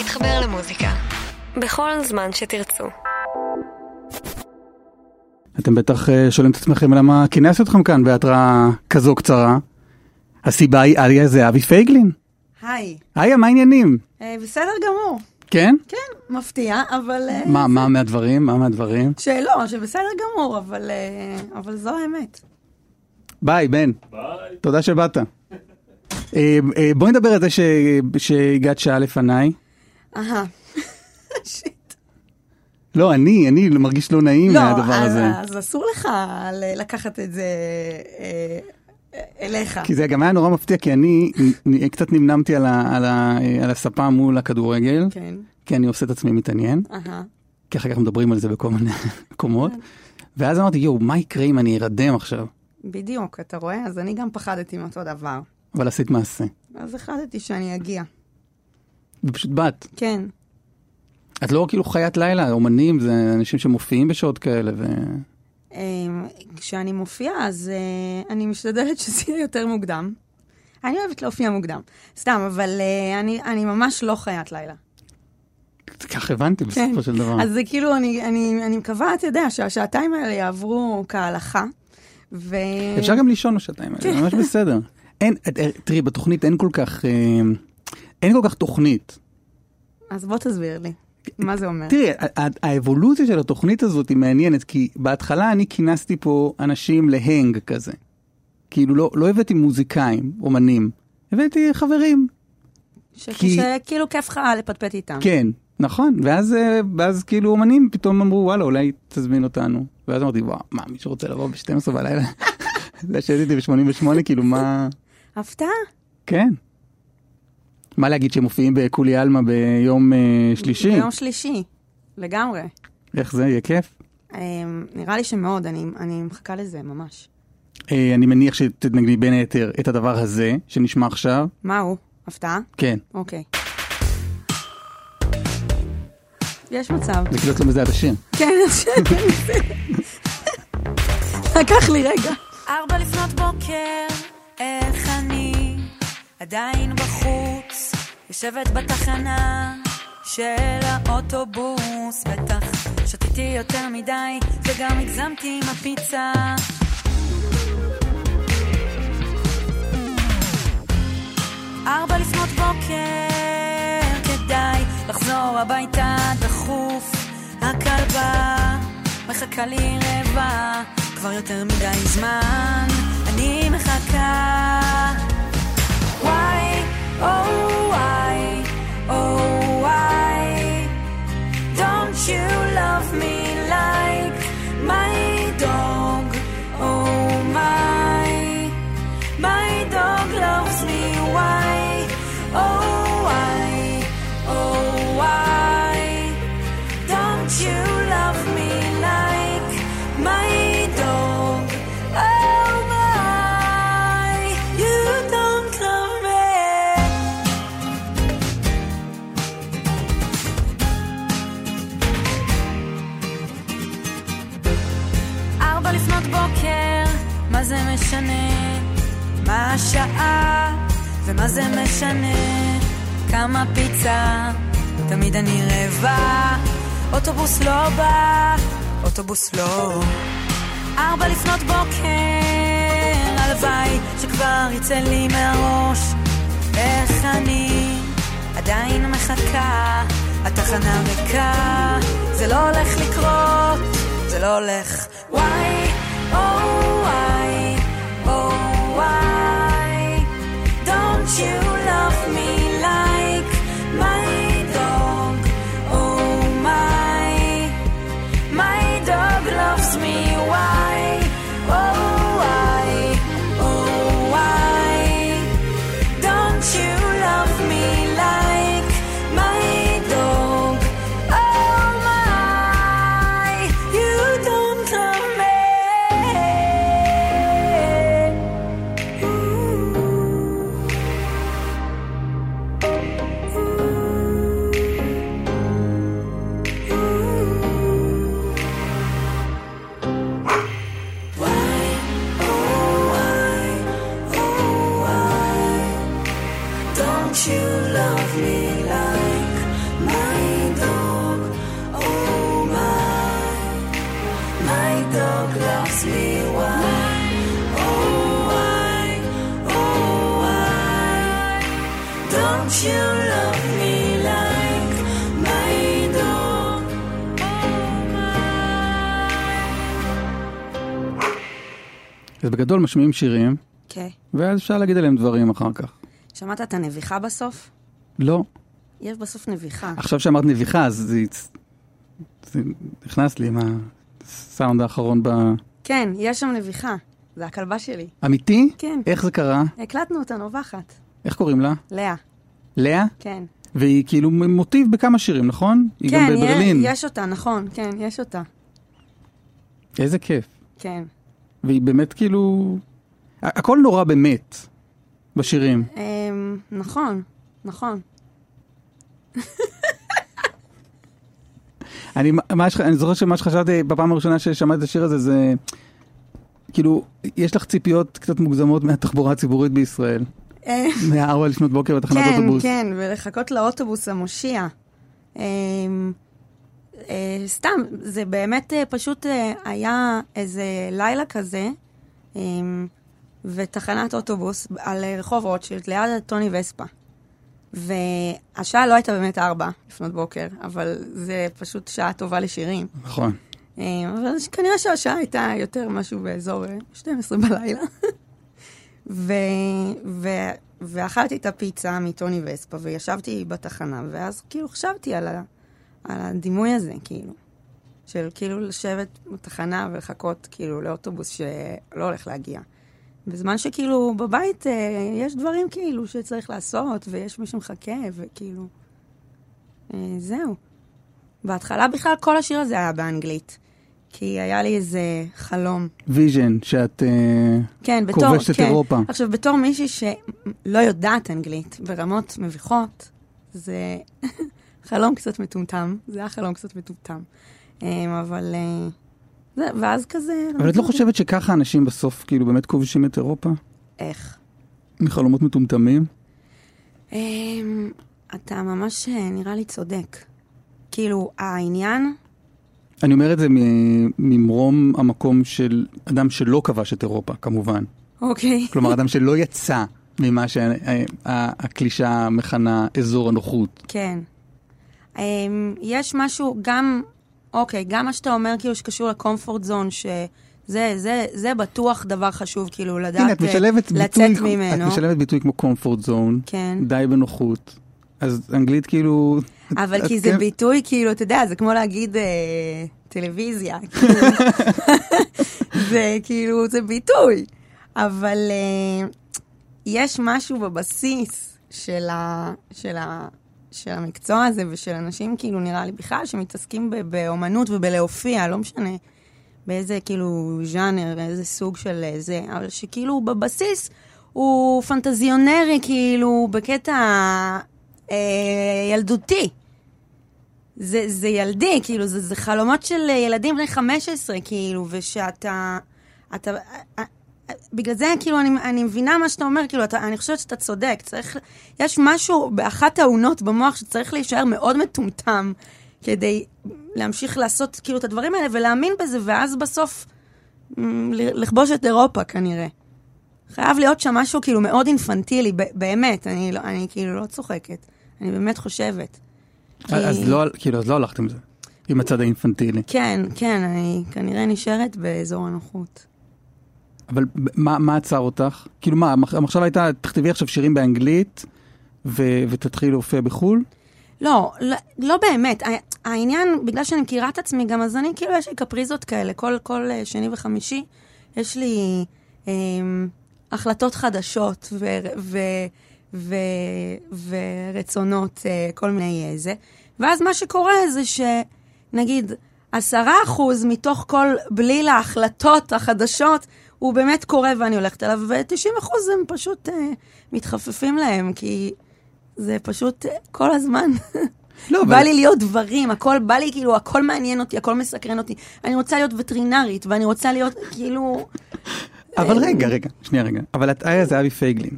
להתחבר למוזיקה. בכל זמן שתרצו. אתם בטח אה, שואלים את עצמכם למה כינסתי אתכם כאן בהתראה כזו קצרה. הסיבה היא איה זה אבי פייגלין. היי. איה, מה העניינים? אה, בסדר גמור. כן? כן, מפתיע, אבל... אה, מה, מה מהדברים? מה מהדברים? שלא, שבסדר גמור, אבל, אבל זו האמת. ביי, בן. ביי. תודה שבאת. בואי נדבר על זה ש- שהגעת שעה לפניי. אהה. שיט. לא, אני, אני מרגיש לא נעים לא, מהדבר אז, הזה. אז אסור לך לקחת את זה אה, אליך. כי זה גם היה נורא מפתיע, כי אני קצת נמנמתי על, ה, על, ה, על הספה מול הכדורגל, כן, כי אני עושה את עצמי מתעניין, אהה. כי אחר כך מדברים על זה בכל מיני מקומות. ואז אמרתי, יואו, מה יקרה אם אני ארדם עכשיו? בדיוק, אתה רואה? אז אני גם פחדתי מאותו דבר. אבל עשית מעשה. אז החלטתי שאני אגיע. ופשוט באת. כן. את לא כאילו חיית לילה, אומנים זה אנשים שמופיעים בשעות כאלה, ו... אה, כשאני מופיעה, אז אה, אני משתדלת שזה יהיה יותר מוקדם. אני אוהבת להופיע מוקדם. סתם, אבל אה, אני, אני ממש לא חיית לילה. כך הבנתי כן. בסופו של דבר. אז זה כאילו, אני, אני, אני מקווה, אתה יודע, שהשעתיים האלה יעברו כהלכה. ו... אפשר גם לישון בשעתיים האלה, ממש בסדר. אין, אה, תראי, בתוכנית אין כל כך, אה, אין כל כך תוכנית. אז בוא תסביר לי, מה זה אומר? תראי, האבולוציה של התוכנית הזאת היא מעניינת, כי בהתחלה אני כינסתי פה אנשים להנג כזה. כאילו לא, לא הבאתי מוזיקאים, אומנים, הבאתי חברים. ש... כי- שכאילו כיף לך לפטפט איתם. כן, נכון, ואז, אה, ואז כאילו אומנים פתאום אמרו, וואלה, אולי תזמין אותנו. ואז אמרתי, וואו, מה, מישהו רוצה לבוא ב-12 בלילה? לשבת איתי ב-88, כאילו, מה... הפתעה? כן. מה להגיד שהם מופיעים בכולי עלמא ביום אה, שלישי? ביום שלישי, לגמרי. איך זה, יהיה כיף? אה, נראה לי שמאוד, אני, אני מחכה לזה ממש. אה, אני מניח שתתנגדי בין היתר את הדבר הזה, שנשמע עכשיו. מה הוא? הפתעה? כן, אוקיי. יש מצב. זה כאילו את לא מזהה את השיר. כן. לקח לי רגע. ארבע לפנות בוקר, איך אני עדיין בחוץ, יושבת בתחנה של האוטובוס, בטח שתיתי יותר מדי וגם הגזמתי עם הפיצה. ארבע לפנות בוקר, כדאי לחזור הביתה דחוף. הכלבה מחכה לי רבע, כבר יותר מדי זמן, אני מחכה. וואי, Oh, oh, don't you love me like my dog? Oh, my, my dog loves me. Why? Oh. ארבע לפנות בוקר, מה זה משנה? מה השעה? ומה זה משנה? כמה פיצה? תמיד אני רעבה. אוטובוס לא בא, אוטובוס לא. ארבע לפנות בוקר, הלוואי שכבר יצא לי מהראש. איך אני עדיין מחכה, התחנה ריקה, זה לא הולך לקרות, זה לא הולך. וואי, או וואי, או וואי, don't you אז בגדול משמיעים שירים, אוקיי. ואז אפשר להגיד עליהם דברים אחר כך. שמעת את הנביחה בסוף? לא. יש בסוף נביחה. עכשיו שאמרת נביחה, אז זה, זה נכנס לי עם הסאונד האחרון ב... כן, יש שם נביחה. זה הכלבה שלי. אמיתי? כן. איך זה קרה? הקלטנו אותה נובחת. איך קוראים לה? לאה. לאה? כן. והיא כאילו מוטיב בכמה שירים, נכון? היא כן, גם בברלין. יש אותה, נכון. כן, יש אותה. איזה כיף. כן. והיא באמת כאילו... הכל נורא באמת בשירים. אמ, נכון, נכון. אני, מה. אני זוכר שמה שחשבתי בפעם הראשונה ששמעתי את השיר הזה זה כאילו יש לך ציפיות קצת מוגזמות מהתחבורה הציבורית בישראל. אה, מהארבע לפנות בוקר בתחנת כן, אוטובוס. כן, ולחכות לאוטובוס המושיע. אמ, אה, סתם, זה באמת אה, פשוט אה, היה איזה לילה כזה, אמ, ותחנת אוטובוס על אה, רחוב רוטשילד, ליד טוני וספה. והשעה לא הייתה באמת ארבע לפנות בוקר, אבל זה פשוט שעה טובה לשירים. נכון. אה, אבל כנראה שהשעה הייתה יותר משהו באזור אה, 12 בלילה. ו, ו, ואכלתי את הפיצה מטוני וספה, וישבתי בתחנה, ואז כאילו חשבתי על, ה, על הדימוי הזה, כאילו. של כאילו לשבת בתחנה ולחכות כאילו לאוטובוס שלא הולך להגיע. בזמן שכאילו בבית אה, יש דברים כאילו שצריך לעשות, ויש מי שמחכה, וכאילו... אה, זהו. בהתחלה בכלל כל השיר הזה היה באנגלית. כי היה לי איזה חלום. vision, שאת אה, כן, בתור... כובשת כן. אירופה. עכשיו, בתור מישהי שלא יודעת אנגלית ברמות מביכות, זה חלום קצת מטומטם. זה היה חלום קצת מטומטם. אמ, אבל... אה, זה, ואז כזה... אבל את לא חושבת שככה אנשים בסוף כאילו באמת כובשים את אירופה? איך? מחלומות מטומטמים? אמ, אתה ממש אה, נראה לי צודק. כאילו, העניין... אני אומר את זה ממרום המקום של אדם שלא כבש את אירופה, כמובן. אוקיי. כלומר, אדם שלא יצא ממה שהקלישה מכנה אזור הנוחות. כן. Um, יש משהו, גם, אוקיי, גם מה שאתה אומר, כאילו, שקשור לקומפורט זון, שזה זה, זה בטוח דבר חשוב, כאילו, לדעת הנה, את אה, משלבת לצאת ביטוי, ממנו. את משלבת ביטוי כמו comfort zone, כן. די בנוחות. אז אנגלית כאילו... אבל את כי זה כן- ביטוי, כאילו, אתה יודע, זה כמו להגיד אה, טלוויזיה. כאילו. זה כאילו, זה ביטוי. אבל אה, יש משהו בבסיס של, ה, של, ה, של המקצוע הזה ושל אנשים, כאילו, נראה לי בכלל, שמתעסקים באומנות ובלהופיע, לא משנה באיזה, כאילו, ז'אנר, איזה סוג של אה, זה, אבל שכאילו, בבסיס הוא פנטזיונרי, כאילו, בקטע אה, ילדותי. זה, זה ילדי, כאילו, זה, זה חלומות של ילדים בני 15, כאילו, ושאתה... אתה, אה, בגלל זה, כאילו, אני, אני מבינה מה שאתה אומר, כאילו, אתה, אני חושבת שאתה צודק. צריך... יש משהו באחת האונות במוח שצריך להישאר מאוד מטומטם כדי להמשיך לעשות, כאילו, את הדברים האלה ולהאמין בזה, ואז בסוף לכבוש את אירופה, כנראה. חייב להיות שם משהו, כאילו, מאוד אינפנטילי, באמת, אני, לא, אני כאילו לא צוחקת. אני באמת חושבת. כי- אז לא, כאילו, אז לא הלכת עם זה, עם הצד האינפנטילי. כן, כן, אני כנראה נשארת באזור הנוחות. אבל מה, מה עצר אותך? כאילו מה, המח- המחשבה הייתה, תכתבי עכשיו שירים באנגלית ו- ותתחילי להופיע בחו"ל? לא, לא, לא באמת. העניין, בגלל שאני מכירה את עצמי גם, אז אני, כאילו, יש לי קפריזות כאלה. כל, כל אה, שני וחמישי יש לי אה, החלטות חדשות ו, ו, ו, ורצונות, אה, כל מיני אה, זה. ואז מה שקורה זה שנגיד, עשרה אחוז מתוך כל בליל ההחלטות החדשות, הוא באמת קורה ואני הולכת אליו, ו-90 אחוז הם פשוט אה, מתחפפים להם, כי זה פשוט אה, כל הזמן. לא, בא לי להיות דברים, הכל בא לי, כאילו, הכל מעניין אותי, הכל מסקרן אותי. אני רוצה להיות וטרינרית, ואני רוצה להיות, כאילו... אבל רגע, רגע, שנייה רגע. אבל את איה זה אבי פייגלין.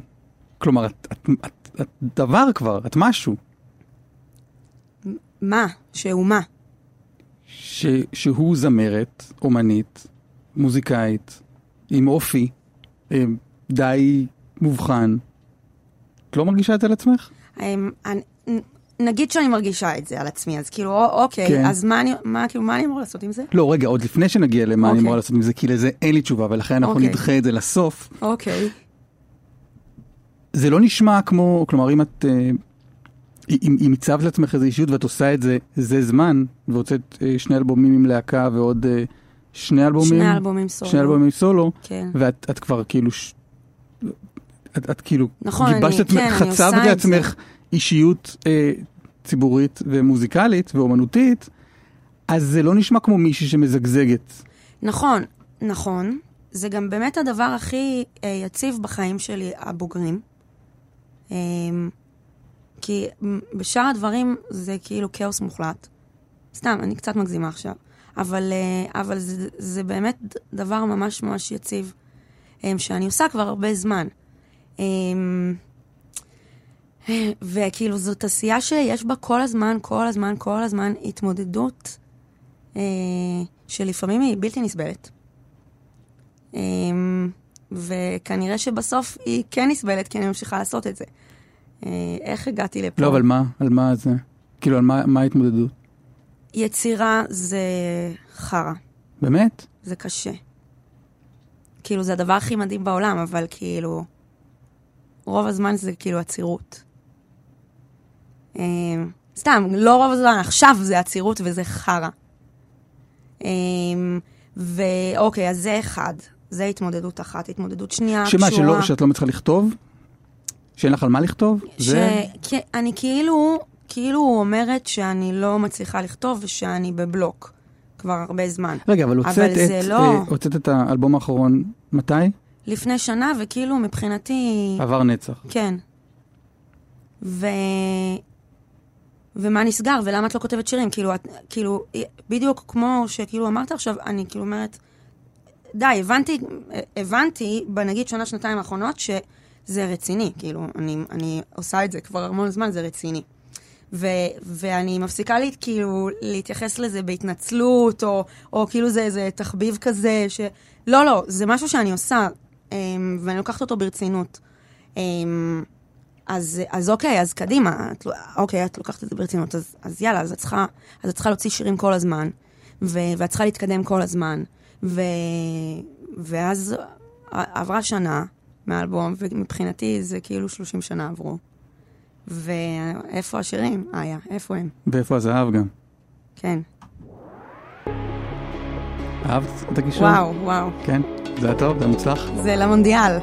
כלומר, את, את, את, את דבר כבר, את משהו. מה? שהוא מה? ש, שהוא זמרת, אומנית, מוזיקאית, עם אופי אה, די מובחן. את לא מרגישה את זה על עצמך? אמ, אני- נגיד שאני מרגישה את זה על עצמי, אז כאילו, אוקיי, כן. אז מה אני, מה, כאילו, מה אני אמורה לעשות עם זה? לא, רגע, עוד לפני שנגיע למה אני אוקיי. אמורה לעשות עם זה, כי לזה אין לי תשובה, ולכן אנחנו אוקיי. נדחה את זה לסוף. אוקיי. זה לא נשמע כמו, כלומר, אם את... אה, אם, אם הצבת לעצמך איזו אישיות ואת עושה את זה, זה זמן, והוצאת אה, שני אלבומים עם להקה ועוד שני אלבומים, שני אלבומים סולו. שני אלבומים סולו, כן. ואת את כבר כאילו, ש... את, את כאילו, נכון, גיבשת אני- את כן, אני חצבת לעצמך אישיות אה, ציבורית ומוזיקלית ואומנותית, אז זה לא נשמע כמו מישהי שמזגזגת. נכון, נכון. זה גם באמת הדבר הכי אה, יציב בחיים שלי, הבוגרים. אה, כי בשאר הדברים זה כאילו כאוס מוחלט. סתם, אני קצת מגזימה עכשיו. אבל, אה, אבל זה, זה באמת דבר ממש ממש יציב, אה, שאני עושה כבר הרבה זמן. אה, וכאילו זאת עשייה שיש בה כל הזמן, כל הזמן, כל הזמן התמודדות שלפעמים היא בלתי נסבלת. אה, וכנראה שבסוף היא כן נסבלת, כי אני ממשיכה לעשות את זה. איך הגעתי לפה? לא, אבל מה, על מה זה? כאילו, על מה, מה ההתמודדות? יצירה זה חרא, באמת? זה קשה. כאילו, זה הדבר הכי מדהים בעולם, אבל כאילו, רוב הזמן זה כאילו עצירות. אה, סתם, לא רוב הזמן, עכשיו זה עצירות וזה חרא. אה, ואוקיי, אז זה אחד. זה התמודדות אחת. התמודדות שנייה שמה, קשורה... שלא, שאת לא מצליחה לכתוב? שאין לך על מה לכתוב? זה... שאני כאילו, כאילו אומרת שאני לא מצליחה לכתוב ושאני בבלוק כבר הרבה זמן. רגע, אבל הוצאת את, לא- אה, הוצאת את האלבום האחרון, מתי? לפני שנה, וכאילו מבחינתי... עבר נצח. כן. ו... ומה נסגר, ולמה את לא כותבת שירים? כאילו, את, כאילו, בדיוק כמו שכאילו אמרת עכשיו, אני כאילו אומרת, די, הבנתי, הבנתי בנגיד שנה, שנתיים האחרונות, שזה רציני, כאילו, אני, אני עושה את זה כבר המון זמן, זה רציני. ו, ואני מפסיקה לי, כאילו, להתייחס לזה בהתנצלות, או, או כאילו זה איזה תחביב כזה, ש... לא, לא, זה משהו שאני עושה, אמ, ואני לוקחת אותו ברצינות. אמ, אז, אז אוקיי, אז קדימה, את, אוקיי, את לוקחת את זה ברצינות, אז, אז יאללה, אז את צריכה, אז את צריכה להוציא שירים כל הזמן, ו, ואת צריכה להתקדם כל הזמן, ו, ואז עברה שנה מהאלבום, ומבחינתי זה כאילו 30 שנה עברו. ואיפה השירים? איה, איפה הם? ואיפה הזהב גם? כן. אהבת את הגישור? וואו, וואו. כן? זה היה טוב? זה היה מוצלח? זה למונדיאל.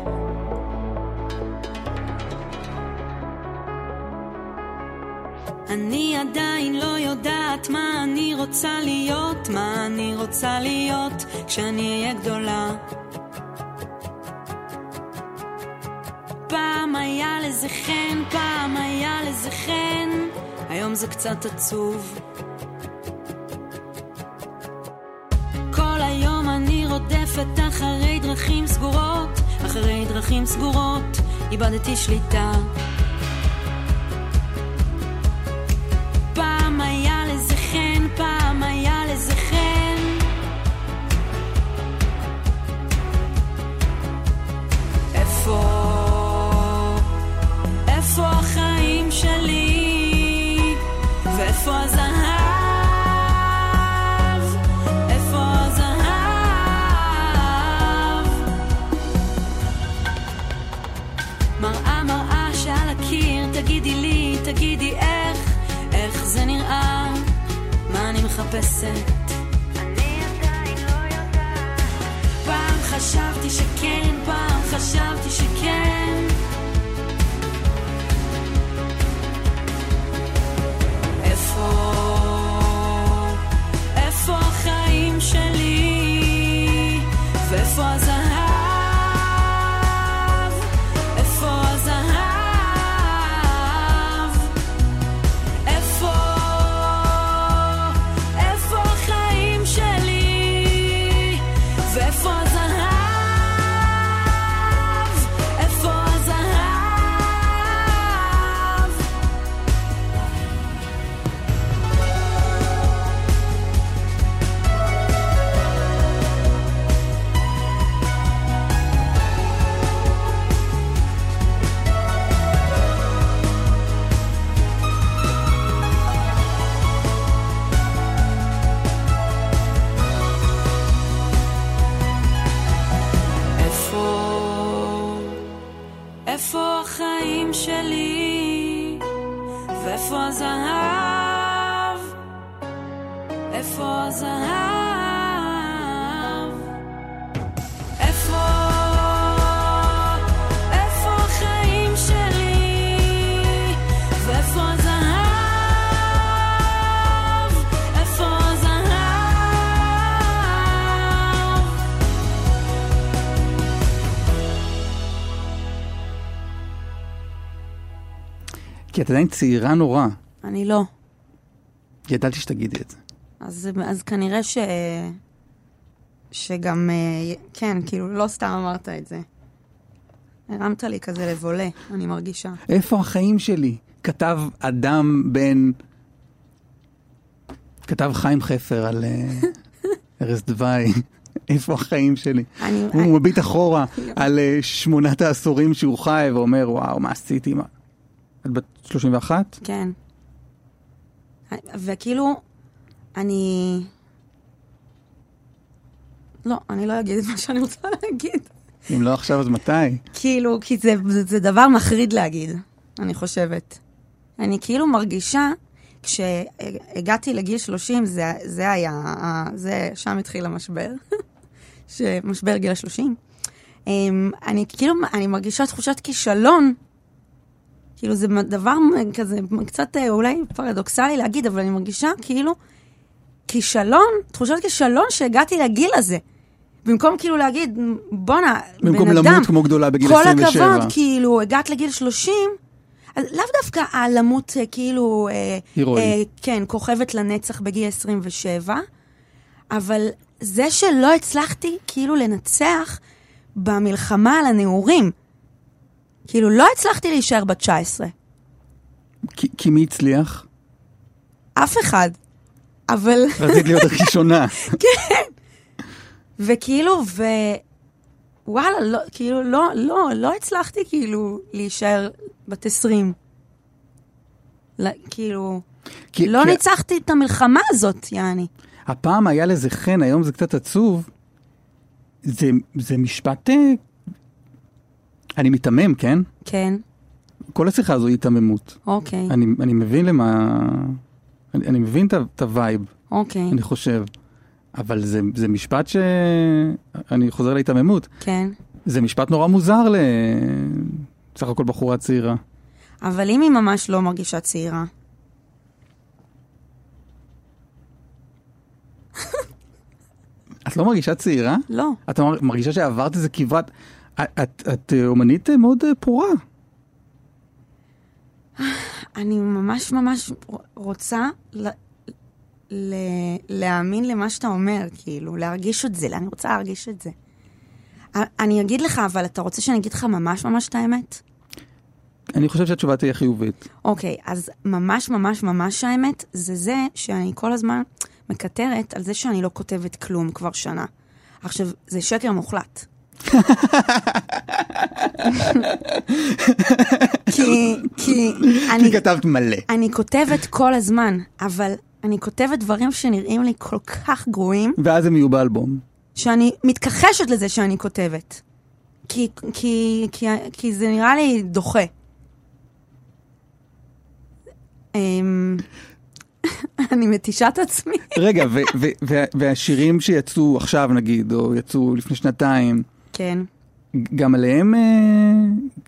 אני עדיין לא יודעת מה אני רוצה להיות, מה אני רוצה להיות כשאני אהיה גדולה. פעם היה לזה חן, פעם היה לזה חן, היום זה קצת עצוב. כל היום אני רודפת אחרי דרכים סגורות, אחרי דרכים סגורות, איבדתי שליטה. מחפשת. אני עדיין לא יודעת. פעם חשבתי שכן, פעם חשבתי שכן. את עדיין צעירה נורא. אני לא. ידעתי שתגידי את זה. אז, אז כנראה ש... שגם, אה, כן, כאילו, לא סתם אמרת את זה. הרמת לי כזה לבולה, אני מרגישה. איפה החיים שלי? כתב אדם בן... כתב חיים חפר על אה, ארז דווי. איפה החיים שלי? אני, הוא מביט אחורה על אה, שמונת העשורים שהוא חי ואומר, וואו, מה עשיתי? מה? את בת 31? כן. וכאילו, אני... לא, אני לא אגיד את מה שאני רוצה להגיד. אם לא עכשיו, אז מתי? כאילו, כי זה, זה, זה דבר מחריד להגיד, אני חושבת. אני כאילו מרגישה, כשהגעתי לגיל 30, זה, זה היה, זה, שם התחיל המשבר, משבר גיל ה-30. אני כאילו, אני מרגישה תחושת כישלון, כאילו זה דבר כזה, קצת אה, אולי פרדוקסלי להגיד, אבל אני מרגישה כאילו כישלון, תחושת כישלון שהגעתי לגיל הזה. במקום כאילו להגיד, בואנה, בן אדם, במקום למות כמו גדולה בגיל כל 27. הכבוד, כאילו, הגעת לגיל 30, אז לאו דווקא הלמות אה, כאילו, אה, הירואי. אה, כן, כוכבת לנצח בגיל 27, אבל זה שלא הצלחתי כאילו לנצח במלחמה על הנעורים, כאילו לא הצלחתי להישאר בת 19, כי, כי מי הצליח? אף אחד, אבל... רצית להיות הראשונה. וכאילו, ו... וואלה, לא, כאילו, לא, לא, לא הצלחתי כאילו להישאר בת 20. לא, כאילו, כי, לא כי ניצחתי את המלחמה הזאת, יעני. הפעם היה לזה חן, היום זה קצת עצוב. זה, זה משפט... אני מיתמם, כן? כן, כל השיחה הזו היא היתממות. אוקיי, אני, אני מבין למה... אני, אני מבין את ה vibe, אוקיי, אני חושב. אבל זה, זה משפט ש... אני חוזר להיתממות. כן. זה משפט נורא מוזר ל... סך הכל בחורה צעירה. אבל אם היא ממש לא מרגישה צעירה, את לא מרגישה צעירה? לא. את מר- מרגישה שעברת איזה כברת... את, את, אה, אומנית אה, מאוד אה, פורה. אני ממש ממש רוצה ל... ל... להאמין למה שאתה אומר, כאילו, להרגיש את זה, אני רוצה להרגיש את זה. אני אגיד לך, אבל אתה רוצה שאני אגיד לך ממש ממש את האמת? אני חושב שהתשובה תהיה חיובית. אוקיי, אז ממש ממש ממש האמת, זה זה שאני כל הזמן מקטרת על זה שאני לא כותבת כלום כבר שנה. עכשיו, זה שקר מוחלט. כי, כי אני, כי כתבת מלא. אני כותבת כל הזמן, אבל אני כותבת דברים שנראים לי כל כך גרועים, ואז הם יהיו באלבום. שאני מתכחשת לזה שאני כותבת. כי, כי, כי, כי זה נראה לי דוחה. אמ, אני מתישה את עצמי. רגע, והשירים שיצאו עכשיו נגיד, או יצאו לפני שנתיים, כן. גם עליהם אה,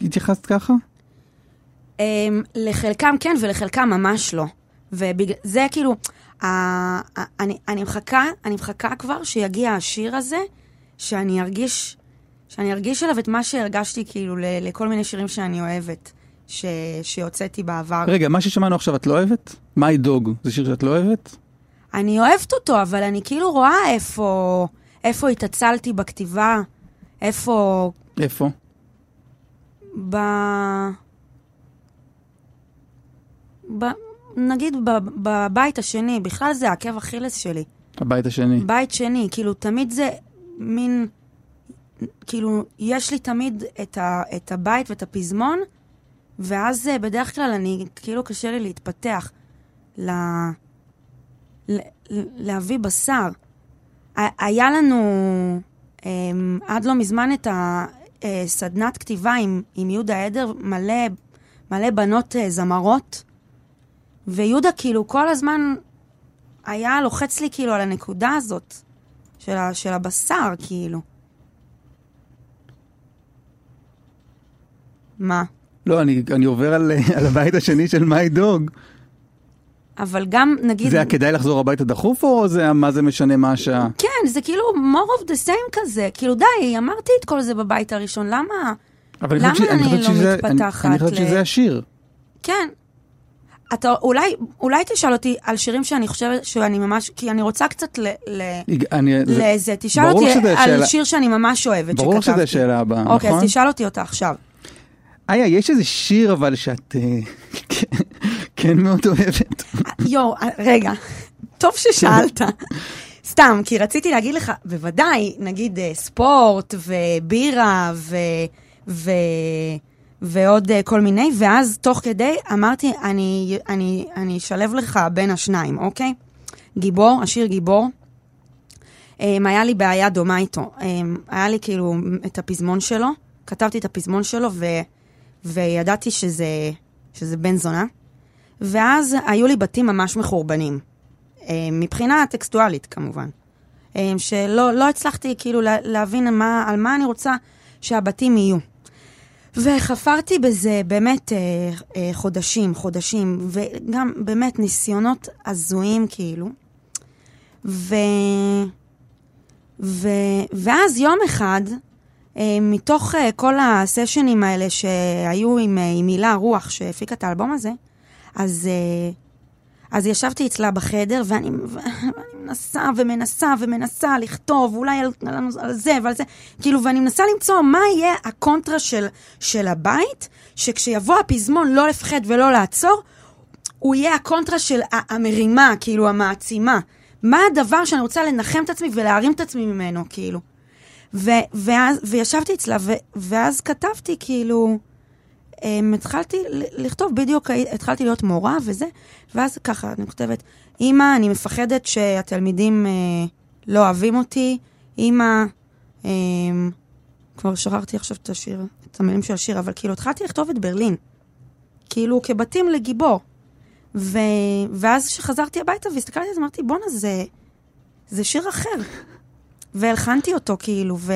התייחסת ככה? Um, לחלקם כן ולחלקם ממש לא. ובגלל זה כאילו, uh, אני, אני מחכה, אני מחכה כבר שיגיע השיר הזה, שאני ארגיש, שאני ארגיש עליו את מה שהרגשתי כאילו ל, לכל מיני שירים שאני אוהבת, ש, שהוצאתי בעבר. רגע, מה ששמענו עכשיו את לא אוהבת? My Dog, זה שיר שאת לא אוהבת? אני אוהבת אותו, אבל אני כאילו רואה איפה, איפה התעצלתי בכתיבה, איפה, איפה? ב... ב... נגיד ב... בבית השני, בכלל זה עקב אכילס שלי. הבית השני. בית שני, כאילו תמיד זה מין, כאילו יש לי תמיד את, ה... את הבית ואת הפזמון, ואז אה, בדרך כלל אני, כאילו קשה לי להתפתח, ל... ל... להביא בשר. היה לנו עד לא מזמן את הסדנת כתיבה עם, עם יהודה עדר, מלא, מלא בנות אה, זמרות, ויהודה כאילו כל הזמן היה לוחץ לי כאילו על הנקודה הזאת, של, ה, של הבשר, כאילו. מה? לא, אני, אני עובר על, על הבית השני של מיי דוג. אבל גם, נגיד... זה היה כדאי לחזור הביתה דחוף, או זה מה זה משנה מה השעה? כן, זה כאילו more of the same כזה. כאילו, די, אמרתי את כל זה בבית הראשון, למה? אבל למה ש- אני חושבת לא שזה- מתפתחת אני, אני חושבת ל- שזה השיר. כן. אתה אולי, אולי תשאל אותי על שירים שאני חושבת שאני ממש, כי אני רוצה קצת ל... ל אני, זה- לזה, תשאל ברור אותי על שאלה- שיר שאני ממש אוהבת, ברור שכתבתי. שזה השאלה הבאה, אוקיי, נכון? אז תשאל אותי אותה עכשיו. איה, יש איזה שיר אבל שאת אה, כן- מאוד אוהבת. יואו, רגע, טוב ששאלת. סתם, כי רציתי להגיד לך, בוודאי, נגיד אה, ספורט ובירה ו... ו... ועוד אה, כל מיני, ואז תוך כדי אמרתי, אני, אני, אני אשלב לך בין השניים, אוקיי? גיבור, השיר גיבור. Um, היה לי בעיה דומה איתו. Um, היה לי כאילו את הפזמון שלו, כתבתי את הפזמון שלו, ו, וידעתי שזה, שזה בן זונה. ואז היו לי בתים ממש מחורבנים. Um, מבחינה טקסטואלית, כמובן. Um, שלא לא הצלחתי כאילו לה, להבין מה, על מה אני רוצה שהבתים יהיו. וחפרתי בזה באמת אה, אה, חודשים, חודשים, וגם באמת ניסיונות הזויים כאילו. ו... ו... ואז יום אחד, אה, מתוך אה, כל הסשנים האלה שהיו עם, אה, עם רוח שהפיקה את האלבום הזה, אז, אה, אז ישבתי אצלה בחדר, ואני, ואני מנסה ומנסה ומנסה לכתוב, אולי על, על, על זה ועל זה, כאילו, ואני מנסה למצוא מה יהיה הקונטרה של, של הבית, שכשיבוא הפזמון לא לפחד ולא לעצור, הוא יהיה הקונטרה של המרימה, כאילו, המעצימה. מה הדבר שאני רוצה לנחם את עצמי ולהרים את עצמי ממנו, כאילו. ו- ואז, וישבתי אצלה, ו- ואז כתבתי, כאילו, um, התחלתי ל- לכתוב, בדיוק התחלתי להיות מורה וזה, ואז ככה, אני כותבת, אמא, אני מפחדת שהתלמידים uh, לא אוהבים אותי, אמא, um, כבר שכחתי עכשיו את השיר, את המילים של השיר, אבל כאילו התחלתי לכתוב את ברלין, כאילו כבתים לגיבור. ו... ואז כשחזרתי הביתה והסתכלתי על זה, אמרתי, בואנה, זה... זה שיר אחר. והלחנתי אותו, כאילו, ו...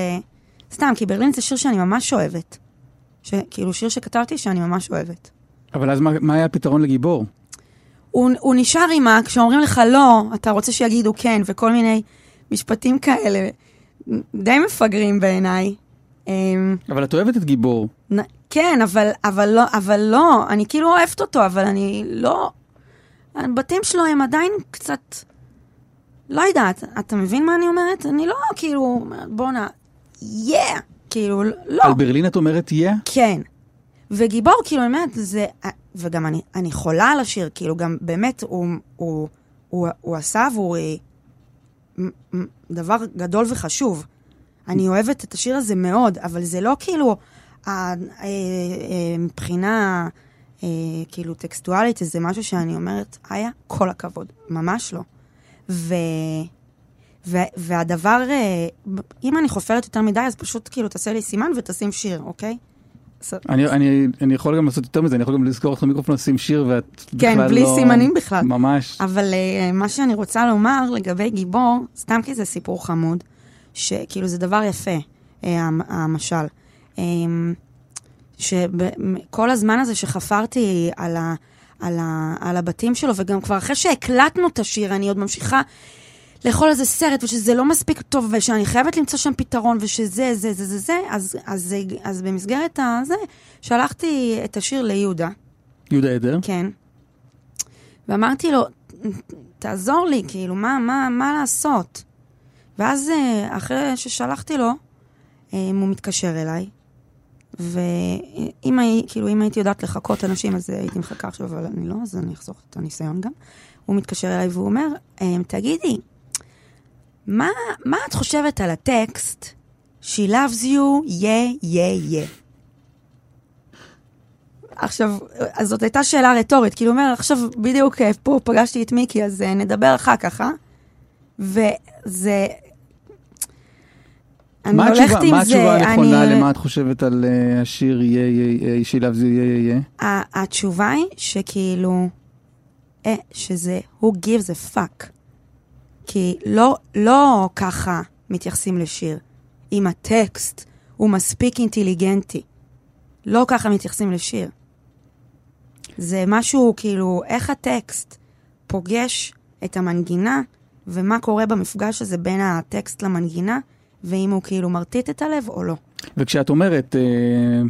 סתם, כי ברלין זה שיר שאני ממש אוהבת. ש... כאילו, שיר שכתבתי שאני ממש אוהבת. אבל אז מה, מה היה הפתרון לגיבור? הוא, הוא נשאר עם ה... כשאומרים לך לא, אתה רוצה שיגידו כן, וכל מיני משפטים כאלה, די מפגרים בעיניי. אמ, אבל את אוהבת את גיבור. נ- כן, אבל, אבל, לא, אבל לא, אני כאילו אוהבת אותו, אבל אני לא... הבתים שלו הם עדיין קצת... לא יודעת, אתה מבין מה אני אומרת? אני לא כאילו אומרת, בואנה, יא! כאילו, לא. על ברלין את אומרת יא? כן. וגיבור, כאילו, באמת, זה... וגם אני, אני חולה על השיר, כאילו, גם באמת, הוא, הוא, הוא, הוא עשה עבורי מ- דבר גדול וחשוב. אני אוהבת את השיר הזה מאוד, אבל זה לא כאילו, אה, אה, מבחינה אה, כאילו טקסטואלית, זה משהו שאני אומרת, היה כל הכבוד, ממש לא. ו... ו- והדבר, אה, אם אני חופרת יותר מדי, אז פשוט כאילו תעשה לי סימן ותשים שיר, אוקיי? אני, אני, אני יכול גם לעשות יותר מזה, אני יכול גם לזכור לך מיקרופון, לשים שיר ואת כן, בכלל בלי לא... סימנים בכלל. ממש. אבל uh, מה שאני רוצה לומר לגבי גיבור, סתם כי זה סיפור חמוד, שכאילו זה דבר יפה, uh, המשל. Um, שכל הזמן הזה שחפרתי על, ה, על, ה, על הבתים שלו, וגם כבר אחרי שהקלטנו את השיר, אני עוד ממשיכה לאכול איזה סרט, ושזה לא מספיק טוב, ושאני חייבת למצוא שם פתרון, ושזה, זה, זה, זה, זה, אז, אז, אז, במסגרת הזה, שלחתי את השיר ליהודה. יהודה עדר. כן. ואמרתי לו, תעזור לי, כאילו, מה, מה, מה לעשות? ואז אה, אחרי ששלחתי לו, אה, הוא מתקשר אליי, ואם הי, כאילו, אם הייתי יודעת לחכות אנשים, אז הייתי מחכה עכשיו, אבל אני לא, אז אני אחסוך את הניסיון גם. הוא מתקשר אליי והוא אומר, אה, תגידי, מה, מה את חושבת על הטקסט She loves you, yeah, yeah, yeah. עכשיו, אז זאת הייתה שאלה רטורית, כאילו הוא אומר, עכשיו בדיוק אה, פה פגשתי את מיקי, אז אה, נדבר אחר כך, אה? וזה... אני מה הולכת התשובה- עם מה זה. התשובה הנכונה אני- למה את חושבת על אה, השיר יהיה, יהיה, יהיה, loves you, יהיה, יהיה? ה- התשובה היא שכאילו, אה, שזה who gives a fuck. כי לא, לא ככה מתייחסים לשיר. אם הטקסט הוא מספיק אינטליגנטי. לא ככה מתייחסים לשיר. זה משהו כאילו, איך הטקסט פוגש את המנגינה, ומה קורה במפגש הזה בין הטקסט למנגינה, ואם הוא כאילו מרטיט את הלב או לא. וכשאת אומרת אה,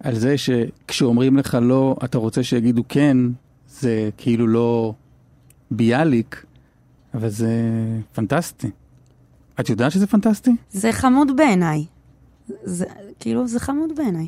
על זה שכשאומרים לך לא, אתה רוצה שיגידו כן, זה כאילו לא ביאליק, אבל זה פנטסטי. את יודעת שזה פנטסטי? זה חמוד בעיניי. זה, כאילו, זה חמוד בעיניי.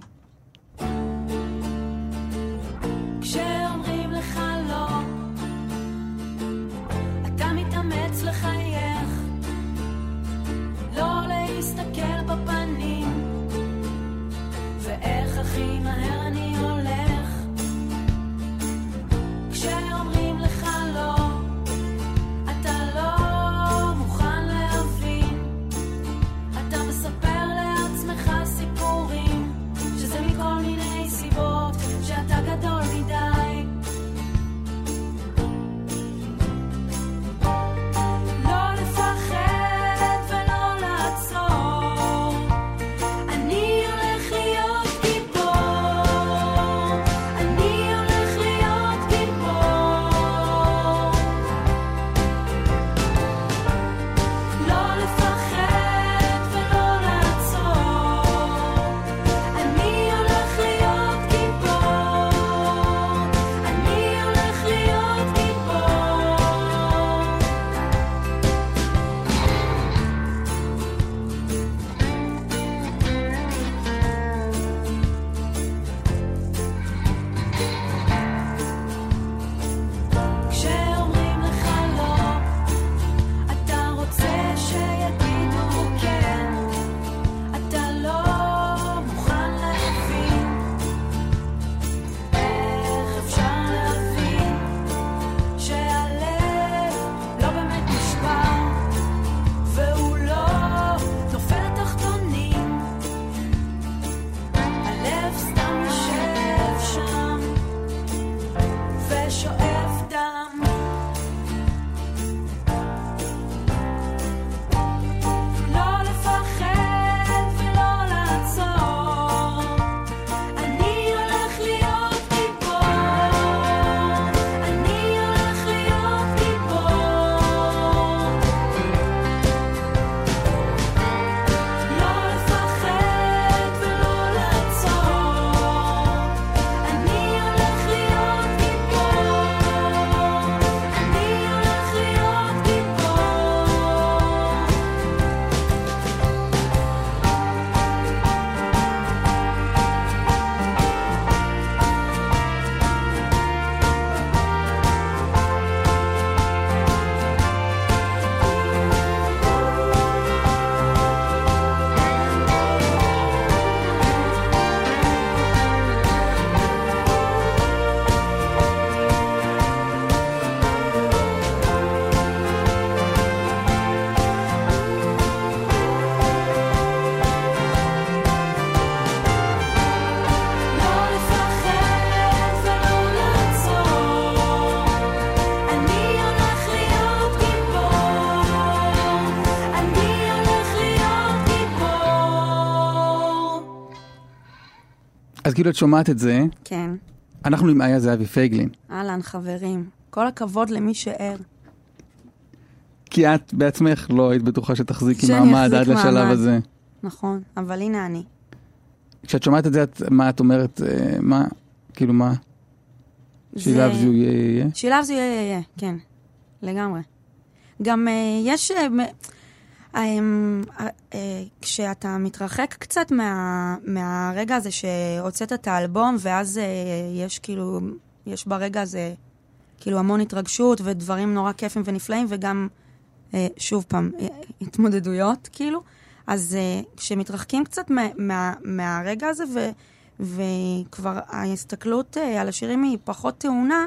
אז כאילו את שומעת את זה, כן. אנחנו עם איה זהבי פייגלין. אהלן, חברים. כל הכבוד למי שער. כי את בעצמך לא היית בטוחה שתחזיקי מעמד עד לשלב מעמד. הזה. נכון, אבל הנה אני. כשאת שומעת את זה, את, מה את אומרת, אה, מה, כאילו מה, she זה- יהיה, יהיה, יהיה? שילב זה יהיה, יהיה, כן, לגמרי. גם אה, יש, אה, כשאתה מתרחק קצת מה, מהרגע הזה שהוצאת את האלבום, ואז אה, יש כאילו, יש ברגע הזה כאילו המון התרגשות ודברים נורא כיפים ונפלאים, וגם, אה, שוב פעם, אה, התמודדויות, כאילו. אז אה, כשמתרחקים קצת מה, מה, מהרגע הזה, ו, וכבר ההסתכלות אה, על השירים היא פחות טעונה,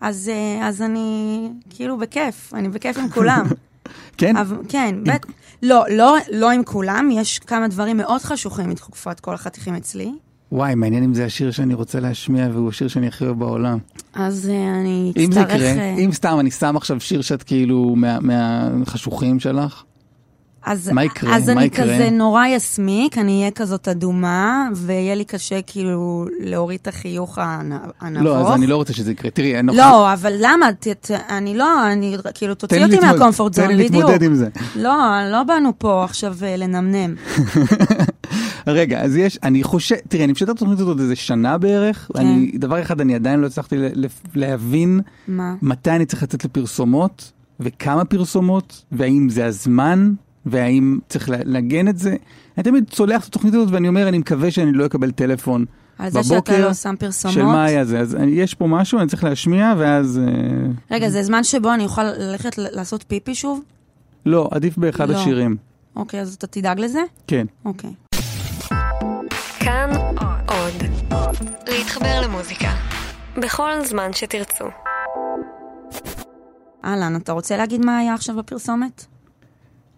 אז, אה, אז אני כאילו בכיף, אני בכיף עם כולם. כן? אבל, כן, בט... לא, לא, לא עם כולם, יש כמה דברים מאוד חשוכים מתקופת כל החתיכים אצלי. וואי, מעניין אם זה השיר שאני רוצה להשמיע והוא השיר שאני הכי אוהב בעולם. אז אה, אני אם זה אצטרך... יקרה, אה, אם סתם אני שם עכשיו שיר שאת כאילו מה- מהחשוכים שלך, אז, מה יקרה? אז מה אני יקרה? כזה נורא יסמיק, אני אהיה כזאת אדומה, ויהיה לי קשה כאילו להוריד את החיוך הנ- הנבוך. לא, אז אני לא רוצה שזה יקרה. תראי, אני לא, אבל למה? ת, ת, אני לא, אני כאילו, תוציא אותי מהקומפורט זון, תן לי בדיוק. להתמודד עם זה. לא, לא באנו פה עכשיו אה, לנמנם. רגע, אז יש, אני חושב, תראי, אני משתף את התוכנית הזאת עוד איזה שנה בערך, כן. אני, דבר אחד, אני עדיין לא הצלחתי להבין מה? מתי אני צריך לצאת לפרסומות, וכמה פרסומות, והאם זה הזמן, והאם צריך לנגן את זה. אני תמיד צולח את התוכנית הזאת ואני אומר, אני מקווה שאני לא אקבל טלפון על זה שאתה בבוקר לא שם פרסומות? של מה היה זה. אז אני- יש פה משהו, אני צריך להשמיע, ואז... אה, רגע, זה זמן שבו אני אוכל ללכת לעשות פיפי שוב? לא, עדיף באחד לא. השירים. אוקיי, אז אתה תדאג לזה? כן. אוקיי. כאן עוד. להתחבר למוזיקה. בכל זמן שתרצו. אהלן, אתה רוצה להגיד מה היה עכשיו בפרסומת?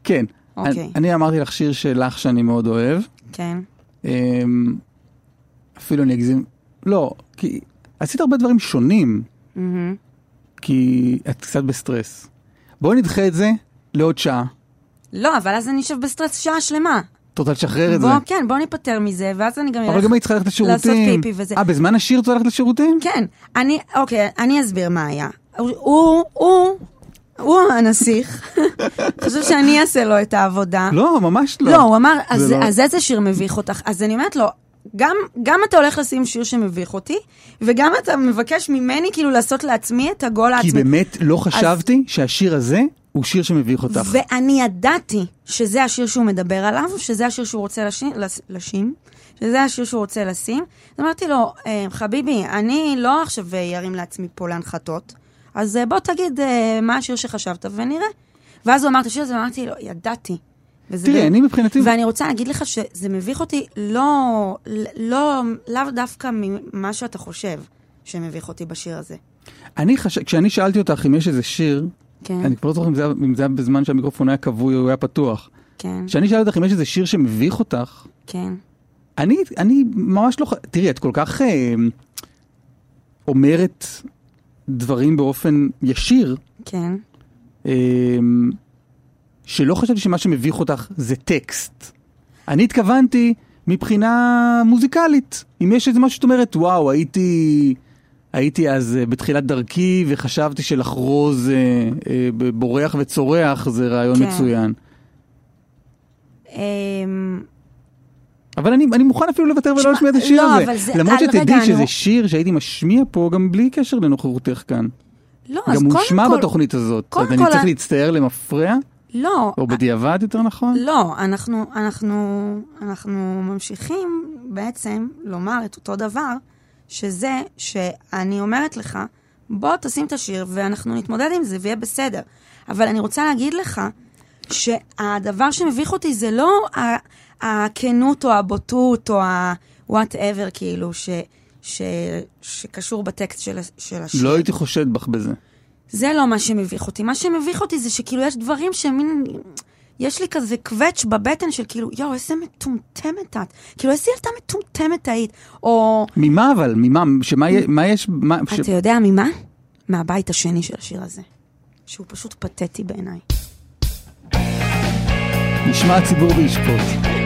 כן. אוקיי. אני, אני אמרתי לך שיר שלך שאני מאוד אוהב. כן. אמ, אפילו אני אגזים, לא, כי עשית הרבה דברים שונים, מהמם. כי את קצת בסטרס. בואי נדחה את זה לעוד שעה. לא, אבל אז אני אשב בסטרס שעה שלמה. את רוצה לשחרר את זה? כן, בוא ניפטר מזה, ואז אני גם אבל אלך... גם היית צריכה ללכת לעשות לשירותים. פיפי וזה. אה, בזמן השיר את רוצה ללכת לשירותים? כן, אני, אוקיי, אני אסביר מה היה. הוא, הוא, הוא, הנסיך, חושב שאני אעשה לו את העבודה. לא, ממש לא. לא, הוא אמר, אז, לא. אז איזה שיר מביך אותך? אז אני אומרת לו, גם, גם אתה הולך לשים שיר שמביך אותי, וגם אתה מבקש ממני כאילו לעשות לעצמי את הגול כי העצמי. באמת לא חשבתי שהשיר הזה הוא שיר שמביך אותך. ואני ידעתי שזה השיר שהוא מדבר עליו, שזה השיר שהוא רוצה לשים, לש, לשים שזה השיר שהוא רוצה לשים. אז אמרתי לו, אה, חביבי, אני לא עכשיו ארים לעצמי פה להנחתות, אז אה, בוא תגיד אה, מה השיר שחשבת ונראה. ואז הוא אמר את השיר הזה, ואמרתי לו, ידעתי. תראי, אני מבחינתי... ואני רוצה להגיד לך שזה מביך אותי לא, לא, לאו דווקא ממה שאתה חושב שמביך אותי בשיר הזה. אני חש... כשאני שאלתי אותך אם יש איזה שיר, כן, אני כבר לא זוכר אם זה, היה- אם זה היה בזמן שהמיקרופון היה כבוי או הוא היה פתוח. כן, כשאני שאלתי אותך אם יש איזה שיר שמביך אותך, כן. אני, אני ממש לא... תראי, את כל כך אה, אומרת דברים באופן ישיר, כן. אה, שלא חשבתי שמה שמביך אותך זה טקסט. אני התכוונתי מבחינה מוזיקלית. אם יש איזה משהו שאת אומרת, וואו, הייתי, הייתי אז אה, בתחילת דרכי וחשבתי שלחרוז אה, אה, בורח וצורח זה רעיון כן. מצוין. אבל אני, אני מוכן אפילו לוותר ולא להשמיע את השיר לא, הזה. זה- למרות שתדעי שזה נו. שיר שהייתי משמיע פה גם בלי קשר לנוכחותך כאן. לא, אז גם קודם הושמע כל... בתוכנית הזאת. קודם אז אני כל, צריך אני- להצטער למפרע, לא, או בדיעבד יותר נכון? לא, אנחנו, אנחנו, אנחנו ממשיכים בעצם לומר את אותו דבר, שזה שאני אומרת לך, בוא תשים את השיר ואנחנו נתמודד עם זה ויהיה בסדר. אבל אני רוצה להגיד לך שהדבר שמביך אותי זה לא הכנות או הבוטות או ה-whatever כאילו ש, ש, שקשור בטקסט של, של השיר. לא הייתי חושד בך בזה. זה לא מה שמביך אותי. מה שמביך אותי זה שכאילו יש דברים שמין... יש לי כזה קווץ' בבטן של כאילו, יואו, איזה מטומטמת את. כאילו, איזה ילדה מטומטמת היית. או, ממה אבל? ממה? שמה מה יש? מה, ש... אתה יודע ממה? מהבית השני של השיר הזה. שהוא פשוט פתטי בעיניי. נשמע הציבור וישפוט.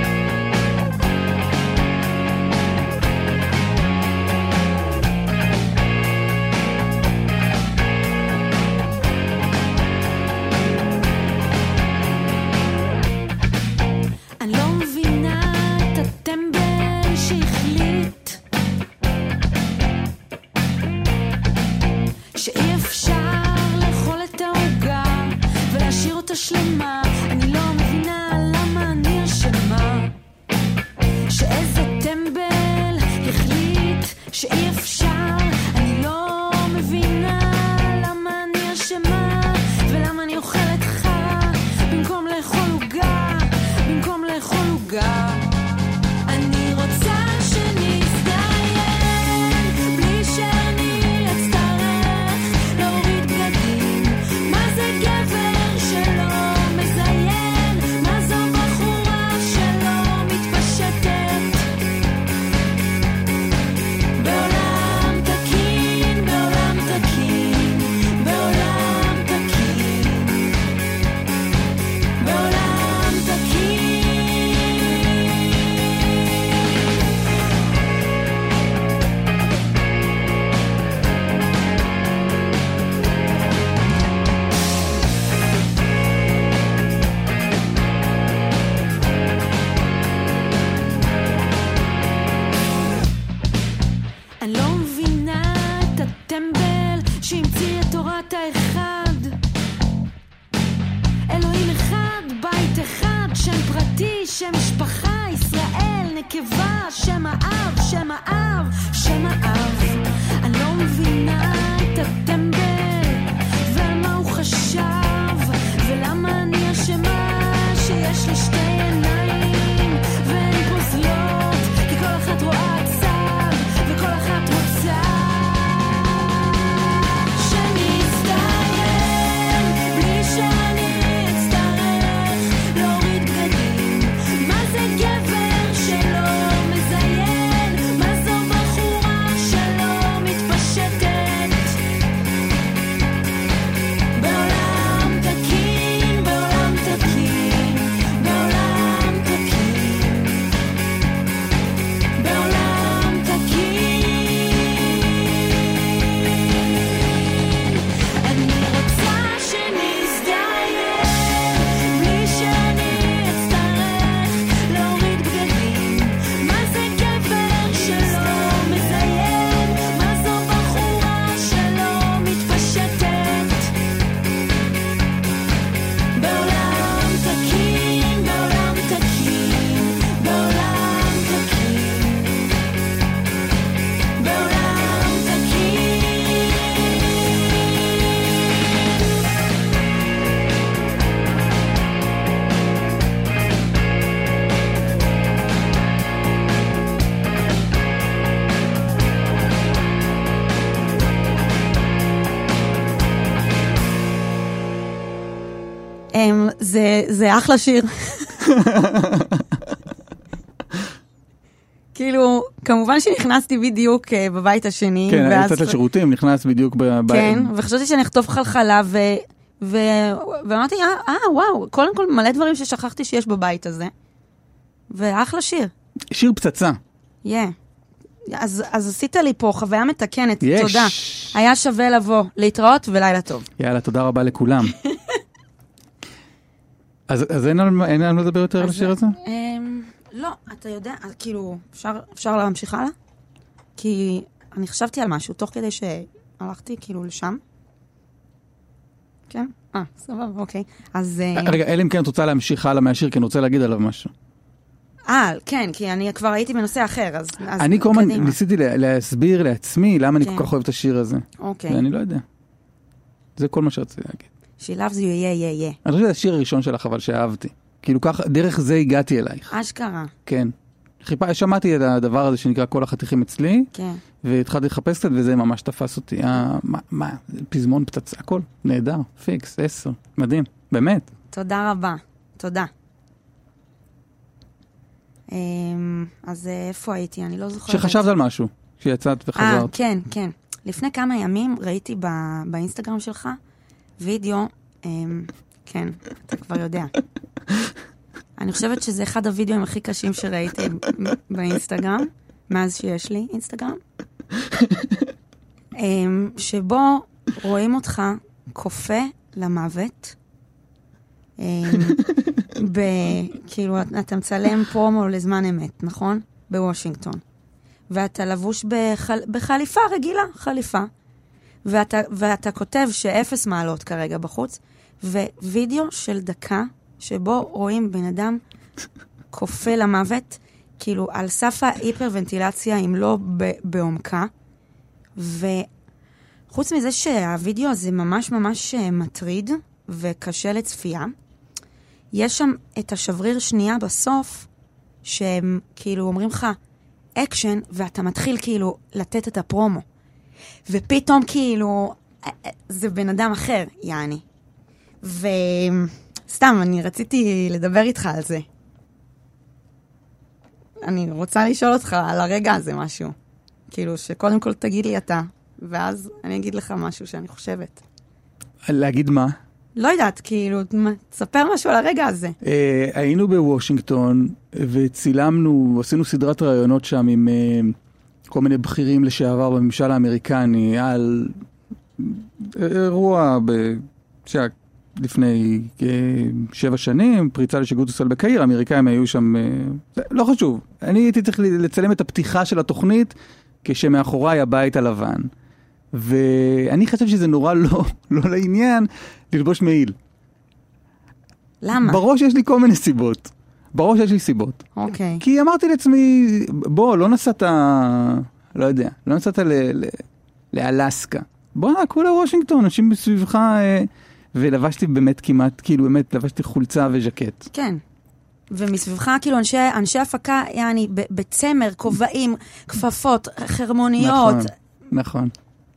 זה, אחלה שיר. כאילו, כמובן שנכנסתי בדיוק אה, בבית השני. כן, ואז- יצאת לשירותים, נכנס בדיוק ב... ב- כן, וחשבתי שאני אכתוב חלחלה, ו... ו... ואמרתי, אה, אה, וואו, קודם כל מלא דברים ששכחתי שיש בבית הזה. ואחלה שיר, שיר פצצה. יא. אז, אז עשית לי פה חוויה מתקנת, יש. תודה. היה שווה לבוא, להתראות ולילה טוב. יאללה, תודה רבה לכולם. אז, אז אין על אין על לדבר יותר על השיר הזה? אמ, לא, אתה יודע, אז כאילו, אפשר, אפשר להמשיך הלאה? כי אני חשבתי על משהו תוך כדי שהלכתי כאילו לשם. כן? אה, סבבה, אוקיי. אז... אה, רגע, אלא אם כן את רוצה להמשיך הלאה מהשיר, כי אני רוצה להגיד עליו משהו. אה, כן, כי אני כבר הייתי בנושא אחר, אז... אז אני כל הזמן קדימה. ניסיתי לה- להסביר לעצמי למה אני כן. כל כך אוהב את השיר הזה. אוקיי. ואני לא יודע. זה כל מה שרציתי להגיד. She loves you, yeah, yeah, yeah. אני חושב שזה השיר הראשון שלך, אבל שאהבתי. כאילו ככה, דרך זה הגעתי אלייך. אשכרה, כן. חיפה, שמעתי את הדבר הזה שנקרא כל החתיכים אצלי, כן. והתחלתי לחפש קצת, וזה ממש תפס אותי. אה, מה, מה, פזמון פצצה, הכל, נהדר, פיקס, עשר, מדהים, באמת. תודה רבה, תודה. אמ, אז אה, איפה הייתי? אני לא זוכרת. שחשבת על משהו, שיצאת אה, וחזרת. כן, כן. לפני כמה ימים ראיתי ב- באינסטגרם שלך וידאו, אמ, כן, אתה כבר יודע. אני חושבת שזה אחד הוידאוים הכי קשים שראיתי באינסטגרם, מאז שיש לי אינסטגרם, אמ, שבו רואים אותך כופה למוות. אמ, ב... כאילו, אתה מצלם פרומו לזמן אמת, נכון? בוושינגטון. ואתה לבוש בחל... בחליפה רגילה, חליפה. ואתה, ואתה כותב שאפס מעלות כרגע בחוץ, ווידאו של דקה שבו רואים בן אדם כופה למוות, כאילו על סף ההיפרוונטילציה, אם לא בעומקה. וחוץ מזה שהווידאו הזה ממש ממש אה, מטריד וקשה לצפייה, יש שם את השבריר שנייה בסוף, שהם כאילו אומרים לך, אקשן, ואתה מתחיל כאילו לתת את הפרומו. ופתאום כאילו, אה, אה, זה בן אדם אחר, יעני. וסתם, אני רציתי לדבר איתך על זה. אני רוצה לשאול אותך על הרגע הזה משהו. כאילו, שקודם כל תגיד לי אתה, ואז אני אגיד לך משהו שאני חושבת. להגיד מה? לא יודעת, כאילו, תספר משהו על הרגע הזה. אה, היינו בוושינגטון וצילמנו, עשינו סדרת ראיונות שם עם אה, כל מיני בכירים לשעבר בממשל האמריקני על אירוע ב... שהיה לפני אה, שבע שנים, פריצה לשגרירות ישראל בקהיר, האמריקאים היו שם, אה, לא חשוב. אני הייתי צריך לצלם את הפתיחה של התוכנית כשמאחוריי הבית הלבן. ואני חושב שזה נורא לא, לא לעניין ללבוש מעיל. למה? בראש יש לי כל מיני סיבות. בראש יש לי סיבות. אוקיי. כי אמרתי לעצמי, בוא, לא נסעת, לא יודע, לא נסעת ל- ל- לאלסקה. בואנה, כולה וושינגטון, אנשים מסביבך, אה, ולבשתי באמת כמעט, כאילו באמת, לבשתי חולצה וז'קט. כן. ומסביבך, כאילו, אנשי, אנשי הפקה, יעני, בצמר, כובעים, כפפות, חרמוניות. נכון, נכון.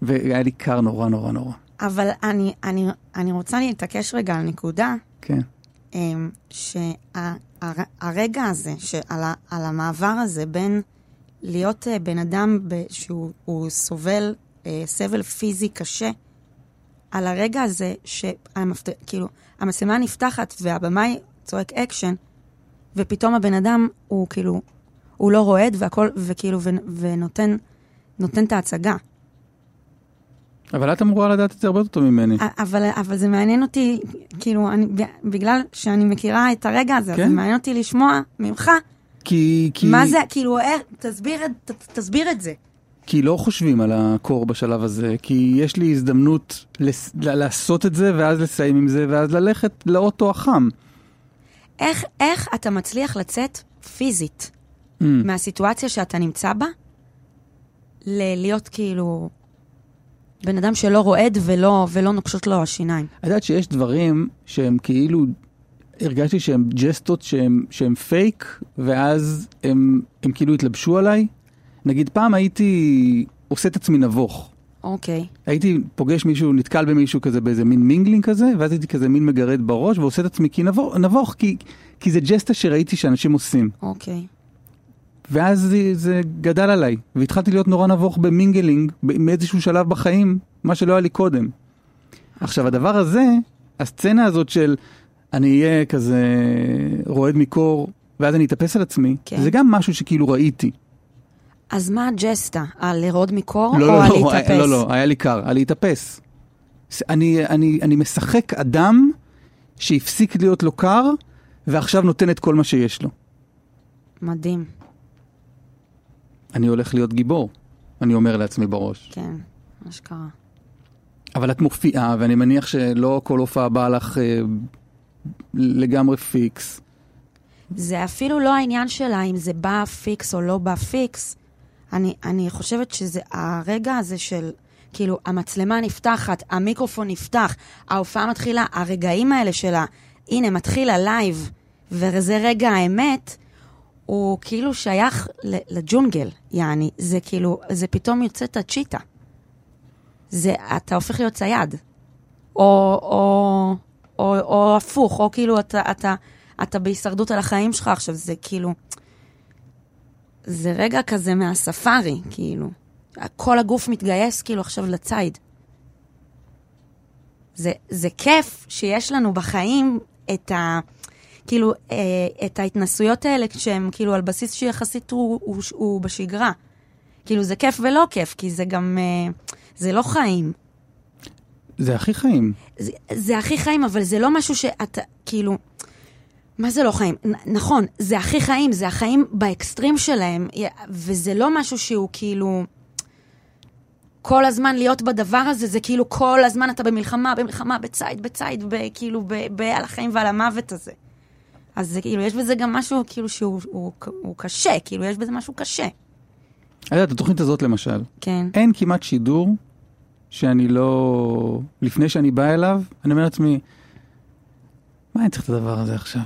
והיה לי קר נורא נורא נורא. אבל אני, אני, אני רוצה להתעקש רגע על נקודה, כן. אמ, שהרגע הזה, שעל על המעבר הזה בין להיות אה, בן אדם ב- שהוא הוא סובל אה, סבל פיזי קשה, על הרגע הזה שהמפת... כאילו, נפתחת והבמאי צועק אקשן, ופתאום הבן אדם הוא כאילו, הוא לא רועד והכל, וכאילו, ו- ונותן נותן את ההצגה. אבל את אמורה לדעת את זה הרבה יותר טוב ממני. אבל, אבל זה מעניין אותי, כאילו, אני, בגלל שאני מכירה את הרגע הזה, כן? זה מעניין אותי לשמוע ממך, כי, כי, מה זה, כאילו, איך, תסביר, את- ת, תסביר את זה. כי לא חושבים על הקור בשלב הזה, כי יש לי הזדמנות לס... ל- לעשות את זה, ואז לסיים עם זה, ואז ללכת לאוטו החם. איך, איך אתה מצליח לצאת פיזית ממ. מהסיטואציה שאתה נמצא בה, ל- להיות כאילו בן אדם שלא רועד ולא, ולא נוקשות לו השיניים. את יודעת שיש דברים שהם כאילו, הרגשתי שהם ג'סטות שהם, שהם פייק, ואז הם, הם כאילו התלבשו עליי. נגיד פעם הייתי עושה את עצמי נבוך. אוקיי, הייתי פוגש מישהו, נתקל במישהו כזה באיזה מין mingling כזה, ואז הייתי כזה מין מגרד בראש, ועושה את עצמי כי נבוך, נבוך כי, כי זה ג'סטה שראיתי שאנשים עושים. אוקיי. ואז זה, זה גדל עליי, והתחלתי להיות נורא נבוך במינגלינג, מאיזשהו שלב בחיים, מה שלא היה לי קודם. עכשיו, הדבר הזה, הסצנה הזאת של אני אהיה כזה רועד מקור, ואז אני אתאפס על עצמי, כן. זה גם משהו שכאילו ראיתי. אז מה הג'סטה? על לרעוד מקור לא, או לא, על לא, להתאפס? לא, לא, היה לי קר, על להתאפס. אני, אני, אני משחק אדם שהפסיק להיות לו קר, ועכשיו נותן את כל מה שיש לו. מדהים, אני הולך להיות גיבור, אני אומר לעצמי בראש. כן, מה שקרה. אבל את מופיעה, ואני מניח שלא כל הופעה באה לך אה, לגמרי פיקס. זה אפילו לא העניין של האם זה בא פיקס או לא בא פיקס. אני, אני חושבת שזה הרגע הזה של, כאילו, המצלמה נפתחת, המיקרופון נפתח, ההופעה מתחילה, הרגעים האלה של ה, הנה, מתחיל הלייב, וזה רגע האמת, הוא כאילו שייך לג'ונגל, יעני. זה כאילו, זה פתאום יוצא את הצ'יטה. זה, אתה הופך להיות צייד. או, או, או, או הפוך, או כאילו אתה, אתה, אתה בהישרדות על החיים שלך עכשיו, זה כאילו... זה רגע כזה מהספארי, כאילו. כל הגוף מתגייס כאילו עכשיו לציד. זה, זה כיף שיש לנו בחיים את ה... כאילו, אה, את ההתנסויות האלה שהן כאילו על בסיס שיחסית הוא, הוא, הוא בשגרה. כאילו, זה כיף ולא כיף, כי זה גם... אה, זה לא חיים. זה הכי חיים. זה, זה הכי חיים, אבל זה לא משהו שאתה, כאילו... מה זה לא חיים? נ- נכון, זה הכי חיים, זה החיים באקסטרים שלהם, וזה לא משהו שהוא כאילו... כל הזמן להיות בדבר הזה, זה כאילו כל הזמן אתה במלחמה, במלחמה, בציד, בציד, ב, כאילו, ב, ב, על החיים ועל המוות הזה. אז זה כאילו, יש בזה גם משהו כאילו שהוא הוא, הוא קשה, כאילו, יש בזה משהו קשה. את יודעת, התוכנית הזאת למשל, כן. אין כמעט שידור שאני לא... לפני שאני בא אליו, אני אומר לעצמי, מה אני צריך את הדבר הזה עכשיו?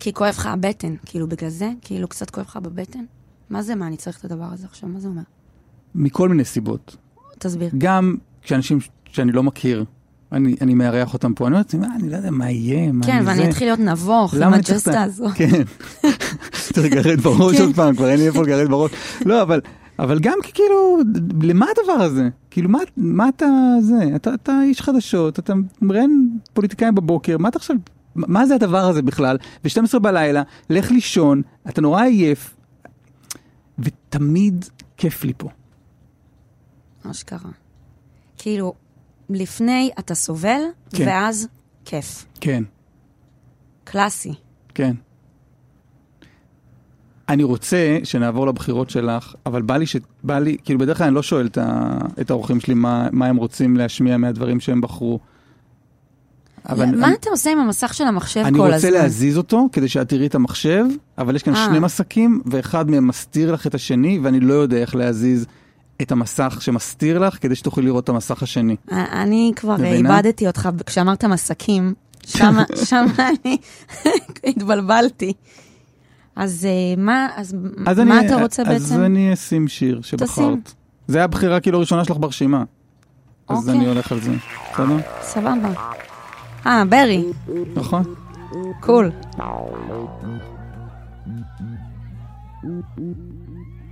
כי כואב לך הבטן, כאילו, בגלל זה? כאילו, קצת כואב לך בבטן? מה זה, מה, אני צריך את הדבר הזה עכשיו? מה זה אומר? מכל מיני סיבות. תסביר. גם כשאנשים שאני לא מכיר, אני, אני מארח אותם פה, אני אומר לעצמי, מה, אני לא יודע מה יהיה, מה כן, אני ואני. אתחיל להיות נבוך עם הג'סטה ה- הזו. כן. צריך לגרד בראש כן. עוד פעם, כבר אין לי איפה לגרד בראש. לא, אבל, אבל גם כי כאילו, למה הדבר הזה? כאילו, מה, מה אתה זה? אתה, אתה איש חדשות, אתה מראיין פוליטיקאים בבוקר, מה אתה עכשיו, מה זה הדבר הזה בכלל? ב-12 בלילה, לך לישון, אתה נורא עייף, ותמיד כיף לי פה. מה שקרה. כאילו, לפני אתה סובל, כן. ואז כיף. כן, קלאסי. כן. אני רוצה שנעבור לבחירות שלך, אבל בא לי ש... בא לי, כאילו בדרך כלל אני לא שואל את, ה... את האורחים שלי מה, מה הם רוצים להשמיע מהדברים שהם בחרו. אבל מה אני, אתה עושה עם המסך של המחשב אני כל רוצה הזמן? להזיז אותו כדי שאת תראי את המחשב, אבל יש כאן אה. שני מסכים, ואחד מהם מסתיר לך את השני, ואני לא יודע איך להזיז את המסך שמסתיר לך, כדי שתוכלי לראות את המסך השני. אני כבר? איבדתי אותך כשאמרת מסקים, שם אני התבלבלתי. אז אה, מה, אז אז מה אני, אתה רוצה אז בעצם? אני אשים שיר שבחרת. תשים. זה היה הבחירה כאילו הראשונה שלך ברשימה. אז אוקיי. אני הולך על זה. בסדר? סבבה. אה, ברי, נכון? קול.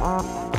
ימים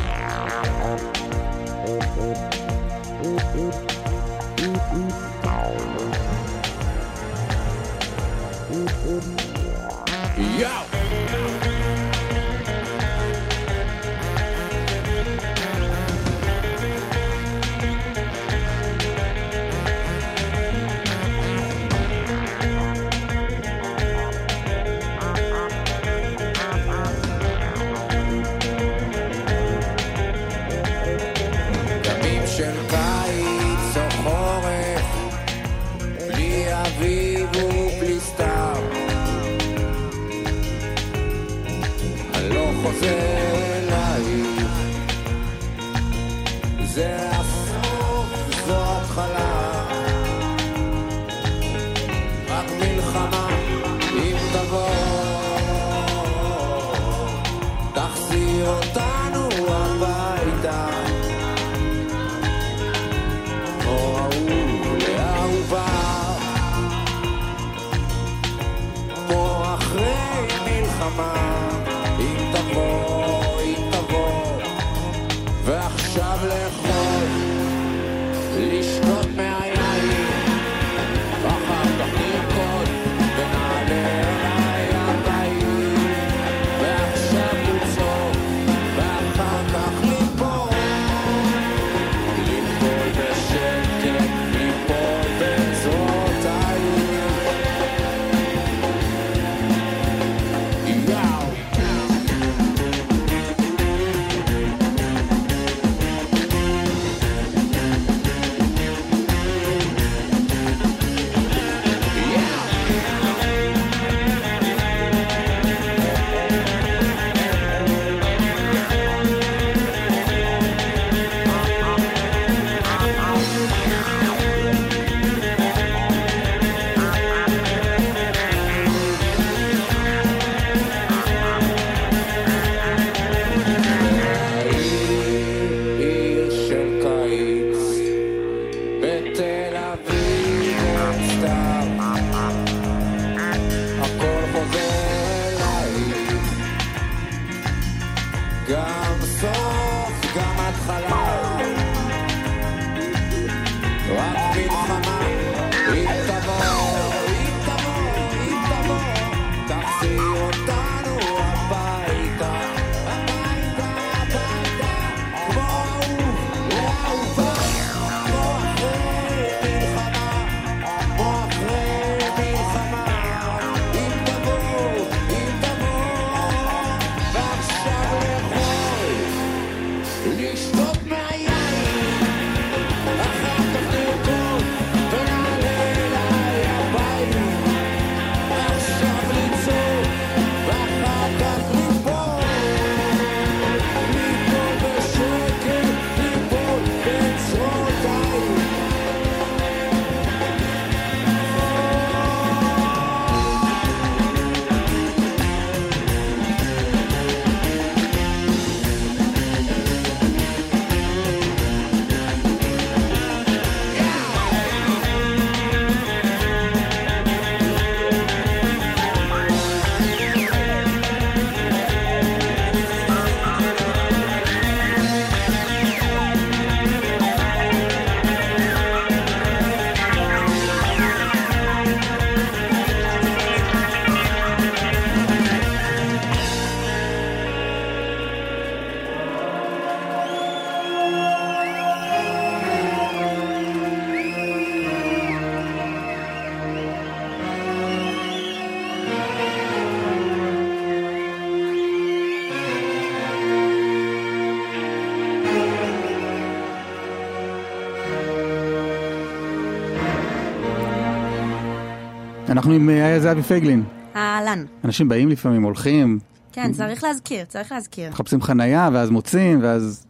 אנחנו עם אה, זהבי פייגלין. אהלן. אנשים באים לפעמים, הולכים, כן, צריך להזכיר, צריך להזכיר. מחפשים חנייה, ואז מוצאים, ואז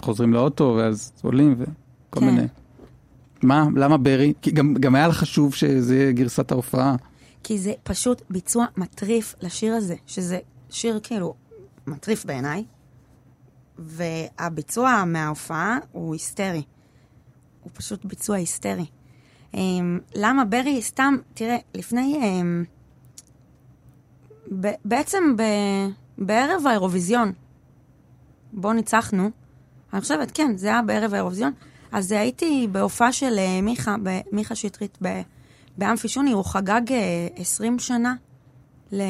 חוזרים לאוטו, ואז עולים, וכל כן. מיני. מה? למה ברי? כי גם, גם היה לך חשוב שזה יהיה גרסת ההופעה. כי זה פשוט ביצוע מטריף לשיר הזה, שזה שיר כאילו מטריף בעיניי, והביצוע מההופעה הוא היסטרי. הוא פשוט ביצוע היסטרי. Um, למה ברי סתם, תראה, לפני... ב- בעצם ב- בערב האירוויזיון, בו ניצחנו, אני חושבת, כן, זה היה בערב האירוויזיון, אז הייתי בהופעה של אה, מיכה, מיכה שטרית באמפי שוני, הוא חגג אה, 20 שנה ל-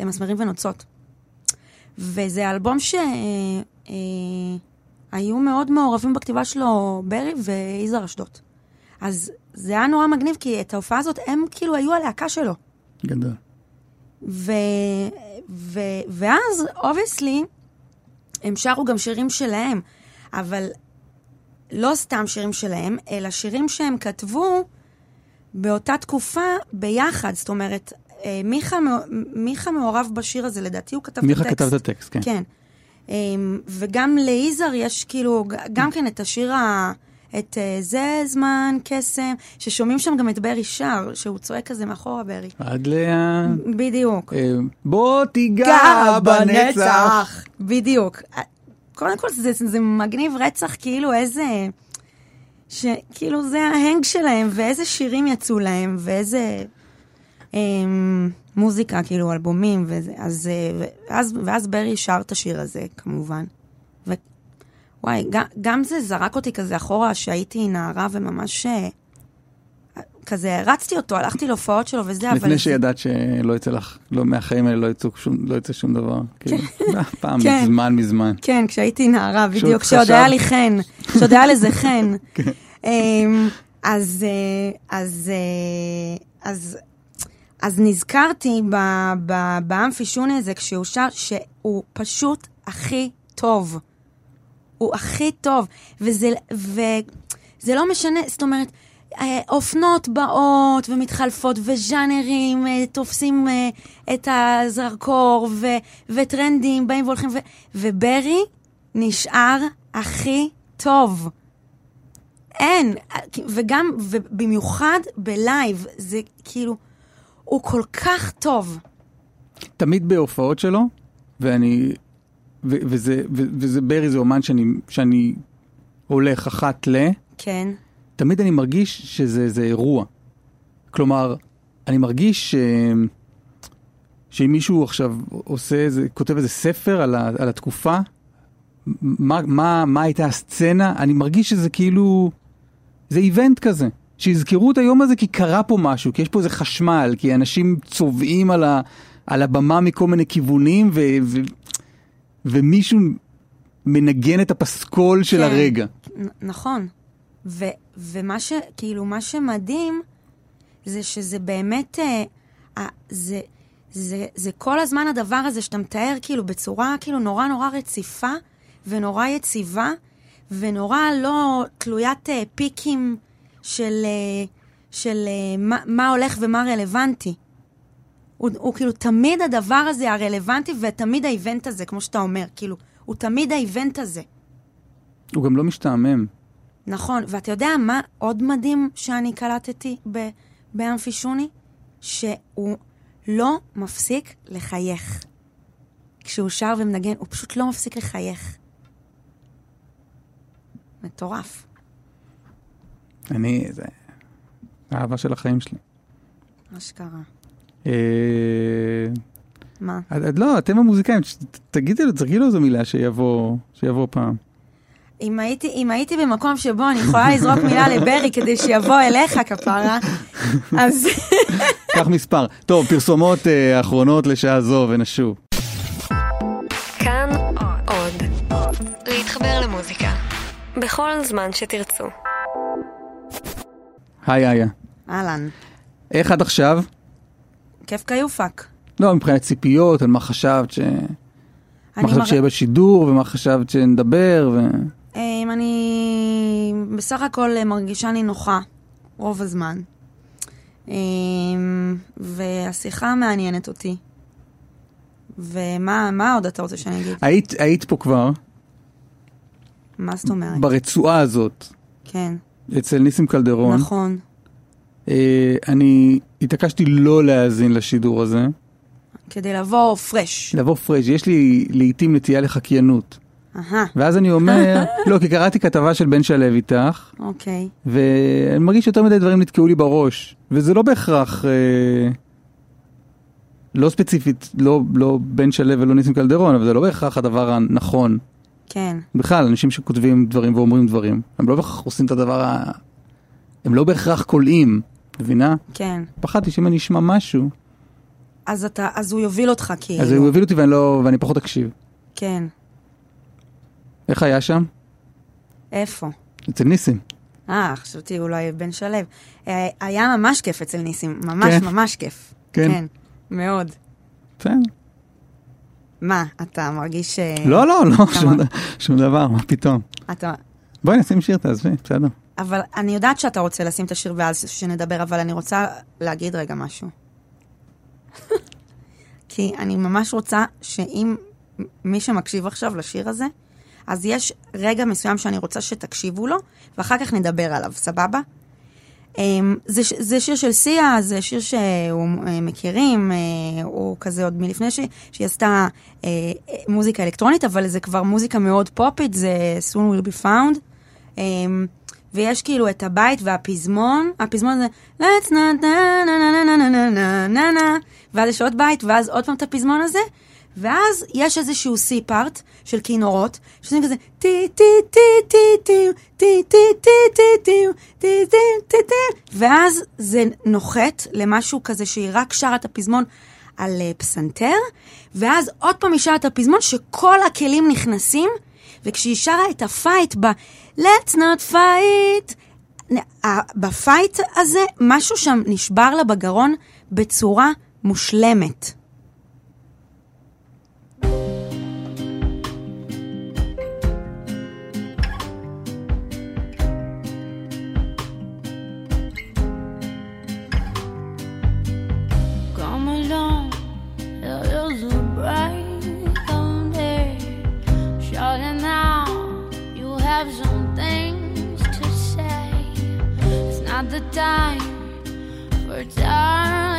למסמרים ונוצות. וזה אלבום שהיו מאוד מעורבים בכתיבה שלו ברי ויזהר אשדות. אז זה היה נורא מגניב, כי את ההופעה הזאת, הם כאילו היו הלהקה שלו. גדול. ו... ו... ואז, obviously, הם שרו גם שירים שלהם, אבל לא סתם שירים שלהם, אלא שירים שהם כתבו באותה תקופה ביחד. זאת אומרת, אה, מיכה, מיכה מעורב בשיר הזה, לדעתי הוא כתב את מיכה הטקסט. כתב את הטקסט, כן. כן. אמ, וגם ליזהר יש כאילו, גם כן את השיר ה... את אה, זה זמן קסם, ששומעים שם גם את ברי שר, שהוא צועק כזה מאחורה ברי. עד לאן? בדיוק. אה, בוא תיגע בנצח. בדיוק. קודם כל זה, זה מגניב רצח, כאילו איזה... שכאילו זה ההנג שלהם, ואיזה שירים יצאו להם, ואיזה אמ, מוזיקה, כאילו אלבומים, וזה, אז, אה, ואז, ואז ברי שר את השיר הזה, כמובן. וואי, גם, גם זה זרק אותי כזה אחורה, שהייתי נערה וממש... אה, כזה הרצתי אותו, הלכתי להופעות שלו וזה, אבל... לפני שידעת שלא יצא לך, לא, מהחיים האלה לא יצא שום, לא יצא שום דבר. כאילו, פעם, כן. מזמן מזמן. כן, כשהייתי נערה, בדיוק, כשעוד היה לי חן, כשעוד היה לזה חן. כן. אמ, אז, אה, אז, אה, אז, אז נזכרתי באמפי שוני הזה כשהוא שר שהוא פשוט הכי טוב. הוא הכי טוב, וזה, וזה לא משנה, זאת אומרת, אה, אופנות באות ומתחלפות, וז'אנרים אה, תופסים אה, את הזרקור, ו, וטרנדים באים והולכים, ו, וברי נשאר הכי טוב. אין, וגם, ובמיוחד בלייב, זה כאילו, הוא כל כך טוב. תמיד בהופעות שלו, ואני, ו, וזה, ו, וזה ברי זה אומן שאני, שאני הולך אחת ל, כן, תמיד אני מרגיש שזה זה אירוע. כלומר, אני מרגיש ש... שאם מישהו עכשיו עושה איזה, כותב איזה ספר על, ה, על התקופה, מה, מה, מה הייתה הסצנה, אני מרגיש שזה כאילו, זה איבנט כזה. שיזכרו את היום הזה כי קרה פה משהו, כי יש פה איזה חשמל, כי אנשים צובעים על, ה, על הבמה מכל מיני כיוונים, ו, ו, ומישהו מנגן את הפסקול של כן. הרגע. נכון. ו, ומה ש... כאילו, מה שמדהים זה שזה באמת... אה, אה, זה, זה, זה כל הזמן הדבר הזה שאתה מתאר כאילו בצורה כאילו נורא נורא רציפה ונורא יציבה ונורא לא תלוית אה, פיקים של, אה, של אה, מה, מה הולך ומה רלוונטי. הוא, הוא כאילו תמיד הדבר הזה הרלוונטי ותמיד האיבנט הזה, כמו שאתה אומר, כאילו, הוא תמיד האיבנט הזה. הוא גם לא משתעמם. נכון, ואתה יודע מה עוד מדהים שאני קלטתי ב- באמפי שוני? שהוא לא מפסיק לחייך. כשהוא שר ומנגן, הוא פשוט לא מפסיק לחייך. מטורף. אני, זה האהבה של החיים שלי. מה שקרה. אה, מה? את- את- לא, אתם המוזיקאים, תגידי לו, תרגי לו איזו מילה שיבוא, שיבוא פעם. אם הייתי, אם הייתי במקום שבו אני יכולה לזרוק מילה לברי כדי שיבוא אליך, כפרה, אז... קח מספר. טוב, פרסומות אה, אחרונות לשעה זו ונשוב. כאן עוד. להתחבר למוזיקה. בכל זמן שתרצו. היי איה. אהלן, איך עד עכשיו? כיף כיופק. לא, מבחינת ציפיות, על מה חשבת ש... מה חשבת מר- שיהיה בשידור, ומה חשבת שנדבר, ו... אמ, אני בסך הכל מרגישה נינוחה רוב הזמן. אמ, והשיחה מעניינת אותי. ומה מה עוד אתה רוצה שאני אגיד? היית, היית פה כבר, מה זאת אומרת? ברצועה הזאת, כן, אצל ניסים קלדרון. נכון. אה, אני התעקשתי לא להאזין לשידור הזה, כדי לבוא פרש. לבוא פרש. יש לי לעיתים נטייה לחקיינות. אהה, ואז אני אומר, לא, כי קראתי כתבה של בן שלו איתך, אוקיי. ואני מרגיש יותר מדי דברים נתקעו לי בראש. וזה לא בהכרח, אה, לא ספציפית, לא, לא בן שלו ולא ניסים קלדרון, אבל זה לא בהכרח הדבר הנכון. כן, בכלל, אנשים שכותבים דברים ואומרים דברים, הם לא בהכרח עושים את הדבר ה... הם לא בהכרח קולעים, מבינה? כן. פחדתי שאם אני אשמע משהו, אז אתה, אז הוא יוביל אותך כאילו. אז הוא יוביל אותי ואני, לא, ואני פחות אקשיב. כן. איך היה שם? איפה? אצל ניסים. אה, חשבתי אולי בן שלו. אה, היה ממש כיף אצל ניסים, ממש כן? ממש כיף. כן. כן, מאוד. בסדר. מה, אתה מרגיש ש... לא, לא, לא, שום שום דבר, מה פתאום. אתה... בואי נשים שיר, תעזבי, בסדר. אבל אני יודעת שאתה רוצה לשים את השיר ואז שנדבר, אבל אני רוצה להגיד רגע משהו. כי אני ממש רוצה שאם מי שמקשיב עכשיו לשיר הזה, אז יש רגע מסוים שאני רוצה שתקשיבו לו, ואחר כך נדבר עליו, סבבה? אמ, זה, זה שיר של סיה, זה שיר שהוא אה, מכירים, אה, הוא כזה עוד מלפני ש, שהיא עשתה אה, מוזיקה אלקטרונית, אבל זה כבר מוזיקה מאוד פופית, זה soon will be found. אמ, ויש כאילו את הבית והפזמון, הפזמון זה let's na na na na na na na na na ואז יש עוד בית, ואז עוד פעם את הפזמון הזה, ואז יש איזשהו סי פארט של כינורות, שעושים כזה טי טי טי טי טי טי טי טי טי טי טי טי טי טי ואז זה נוחת למשהו כזה שהיא רק שרה את הפזמון על אה, פסנתר, ואז עוד פעם היא שרה את הפזמון שכל הכלים נכנסים, וכשהיא שרה את ה fight ב- let's not fight, ב fight הזה, משהו שם נשבר לה בגרון בצורה מושלמת. Shouting you have some not the time for telling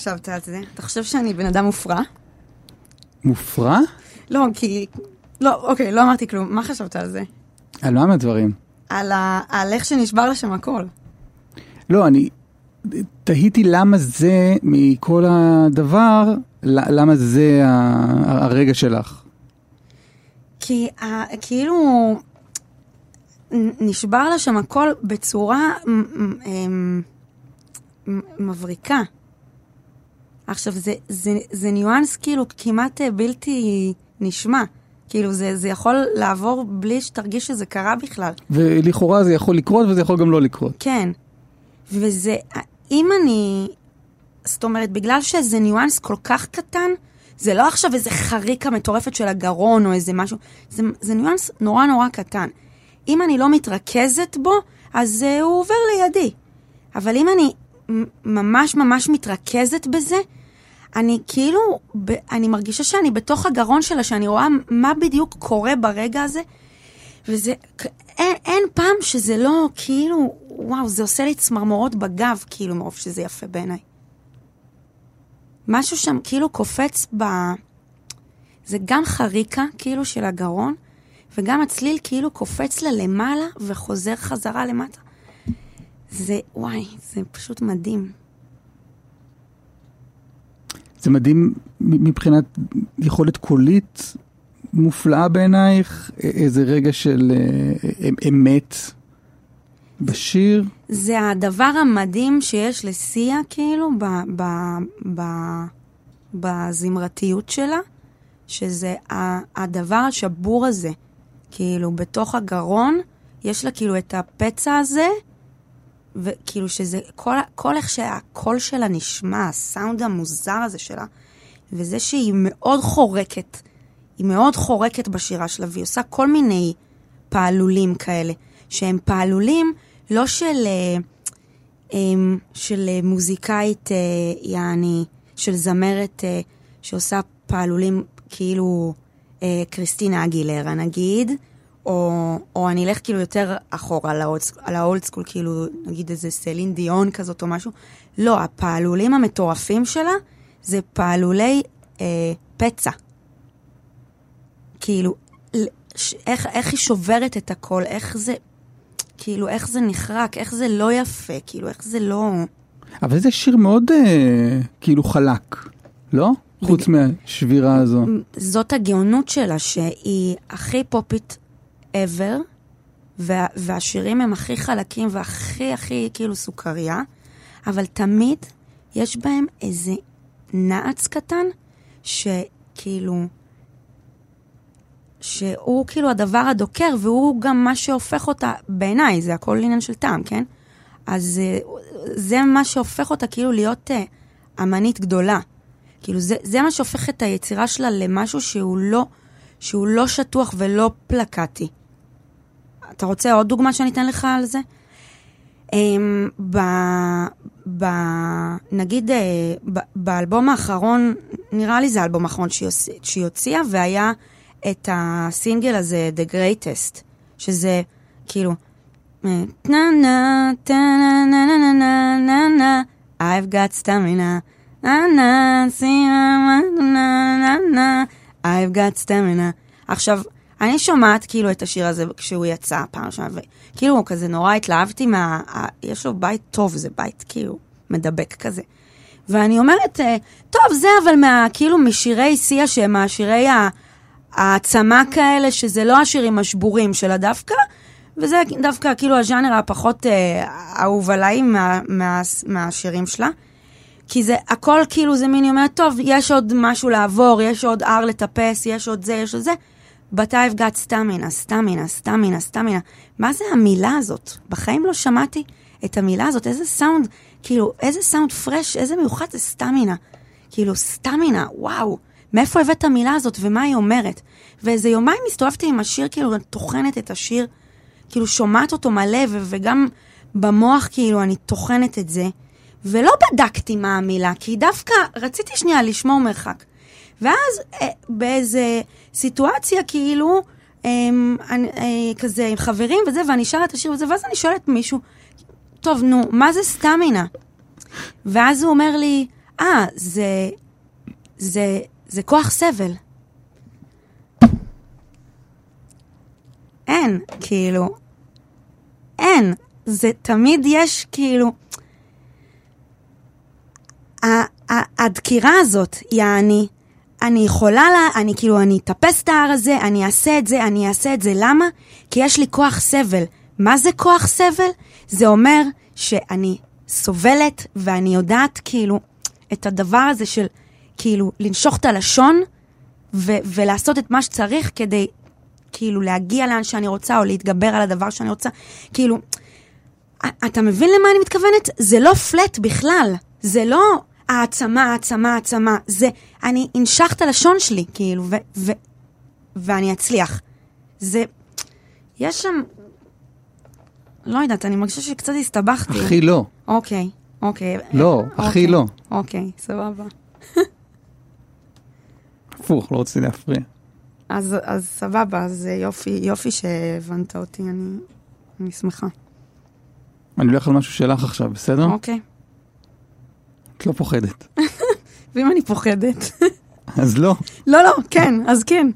חשבת על זה? אתה חושב שאני בן אדם מופרע? מופרע? לא, כי... לא, אוקיי, לא אמרתי כלום. מה חשבת על זה? על מה מהדברים? על, ה... על איך שנשבר לה שם הכל. לא, אני תהיתי למה זה, מכל הדבר, למה זה הרגע שלך. כי ה... כאילו... נשבר לה שם הכל בצורה אמ, מבריקה. עכשיו, זה, זה, זה ניואנס כאילו כמעט אה, בלתי נשמע. כאילו, זה, זה יכול לעבור בלי שתרגיש שזה קרה בכלל. ולכאורה זה יכול לקרות וזה יכול גם לא לקרות. כן. וזה, אם אני, זאת אומרת, בגלל שזה ניואנס כל כך קטן, זה לא עכשיו איזה חריקה מטורפת של הגרון או איזה משהו, זה, זה ניואנס נורא נורא קטן. אם אני לא מתרכזת בו, אז uh, הוא עובר לידי. אבל אם אני ממש ממש מתרכזת בזה, אני כאילו, ב, אני מרגישה שאני בתוך הגרון שלה, שאני רואה מה בדיוק קורה ברגע הזה, וזה, אין, אין פעם שזה לא, כאילו, וואו, זה עושה לי צמרמורות בגב, כאילו, מרוב שזה יפה בעיניי. משהו שם כאילו קופץ ב... זה גם חריקה, כאילו, של הגרון, וגם הצליל כאילו קופץ לה למעלה וחוזר חזרה למטה. זה, וואי, זה פשוט מדהים. זה מדהים מבחינת יכולת קולית מופלאה בעינייך, איזה רגע של אה, אמ- אמת בשיר. זה הדבר המדהים שיש לסיה, כאילו, ב, ב, ב, בזמרתיות שלה, שזה הדבר השבור הזה. כאילו, בתוך הגרון, יש לה כאילו את הפצע הזה, וכאילו שזה, כל, כל איך שהקול שלה נשמע, הסאונד המוזר הזה שלה, וזה שהיא מאוד חורקת, היא מאוד חורקת בשירה שלה, והיא עושה כל מיני פעלולים כאלה, שהם פעלולים לא של, אה, אמ, של אה, מוזיקאית, אה, יעני, של זמרת שעושה פעלולים כאילו קריסטינה אגילרה נגיד, או, או אני אלך כאילו יותר אחורה על האולד, סקול, כאילו נגיד איזה סלין דיון כזאת או משהו. לא, הפעלולים המטורפים שלה זה פעלולי אה, פצע. כאילו, איך, איך היא שוברת את הכל, איך זה, כאילו, איך זה נחרק, איך זה לא יפה, כאילו, איך זה לא... אבל זה שיר מאוד אה, כאילו חלק, לא? חוץ מהשבירה הזו. זאת הגאונות שלה, שהיא הכי פופית ever, וה, והשירים הם הכי חלקים והכי הכי כאילו סוכריה, אבל תמיד יש בהם איזה נעץ קטן, שכאילו, שהוא כאילו הדבר הדוקר, והוא גם מה שהופך אותה, בעיניי, זה הכל עניין של טעם, כן? אז אה, זה מה שהופך אותה כאילו להיות אה, אמנית גדולה. כאילו זה, זה מה שהופך את היצירה שלה למשהו שהוא לא, שהוא לא שטוח ולא פלקטי. אתה רוצה עוד דוגמה שאני אתן לך על זה? Um, ב, ב, נגיד uh, ב, באלבום האחרון, נראה לי זה האלבום האחרון שהיא, הוציאה, והיה את הסינגל הזה, The Greatest, שזה כאילו, אה, נה נה, טה נה נה נה נה נה נה I've got stamina, נה נה, נה נה נה נה, I've got stamina. עכשיו, אני שומעת כאילו את השיר הזה כשהוא יצא פעם ראשונה, וכאילו כזה נורא התלהבתי מה... ה- יש לו בית טוב, זה בית כאילו מדבק כזה. ואני אומרת, אה, טוב, זה אבל מה, כאילו משירי שיא שהם השירי העצמה כאלה, שזה לא השירים השבורים שלה דווקא, וזה דווקא כאילו הז'אנר הפחות אה, אהוב עליי מה, מה, מהשירים שלה. כי זה הכל כאילו זה מין, היא אומרת, טוב, יש עוד משהו לעבור, יש עוד הר לטפס, יש עוד זה, יש עוד זה. But I've got stamina, stamina, stamina, stamina. מה זה המילה הזאת? בחיים לא שמעתי את המילה הזאת, איזה סאונד, כאילו, איזה סאונד פרש, איזה מיוחד זה סטמינה. כאילו, סטמינה, וואו. מאיפה הבאת את המילה הזאת ומה היא אומרת? ואיזה יומיים הסתובבתי עם השיר, כאילו, טוחנת את השיר, כאילו, שומעת אותו מלא, ו- וגם במוח, כאילו, אני טוחנת את זה. ולא בדקתי מה המילה, כי דווקא רציתי שנייה לשמור מרחק. ואז אה, באיזה סיטואציה, כאילו, אני, אה, כזה עם חברים וזה, ואני שרה את השיר וזה, ואז אני שואלת מישהו, טוב, נו, מה זה סטמינה? ואז הוא אומר לי, אה, זה, זה, זה כוח סבל. אין, כאילו, אין. זה תמיד יש, כאילו, הדקירה הזאת, יעני, אני יכולה לה, אני כאילו, אני אטפס את ההר הזה, אני אעשה את זה, אני אעשה את זה. למה? כי יש לי כוח סבל. מה זה כוח סבל? זה אומר שאני סובלת ואני יודעת כאילו את הדבר הזה של כאילו לנשוך את הלשון ו- ולעשות את מה שצריך כדי כאילו להגיע לאן שאני רוצה או להתגבר על הדבר שאני רוצה. כאילו, אתה מבין למה אני מתכוונת? זה לא פלט בכלל. זה לא העצמה, העצמה, העצמה. זה, אני אנשך את הלשון שלי, כאילו, ו, ו, ואני אצליח. זה, יש שם, לא יודעת, אני מרגישה שקצת הסתבכתי. הכי לא. אוקיי, אוקיי. לא, אוקיי, הכי לא. אוקיי, סבבה. הפוך, לא רציתי להפריע. אז, אז סבבה, אז יופי, יופי שהבנת אותי, אני, אני שמחה. אני הולך על משהו שלך עכשיו, בסדר? אוקיי. את לא פוחדת. ואם אני פוחדת? אז לא. לא, לא, כן, אז כן.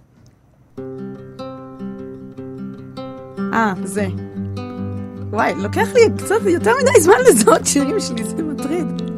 אה, זה. וואי, לוקח לי קצת יותר מדי זמן לזהות שירים שלי, זה מטריד.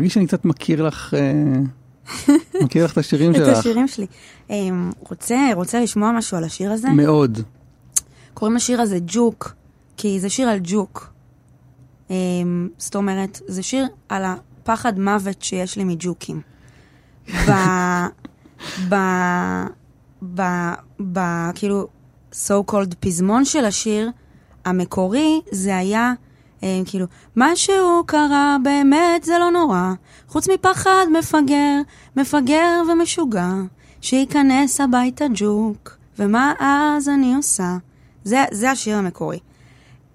מרגיש שאני קצת מכיר לך, אה, מכיר לך את השירים את שלך. השירים שלי. אמ, רוצה, רוצה לשמוע משהו על השיר הזה? מאוד. קוראים לשיר הזה ג'וק, כי זה שיר על ג'וק. אמ, זאת אומרת, זה שיר על הפחד מוות שיש לי מג'וקים. ב... ב... ב... ב... כאילו, so called פזמון של השיר, המקורי, זה היה כאילו, משהו קרה, באמת זה לא נורא, חוץ מפחד מפגר, מפגר ומשוגע, שייכנס הביתה ג'וק, ומה אז אני עושה? זה, זה השיר המקורי.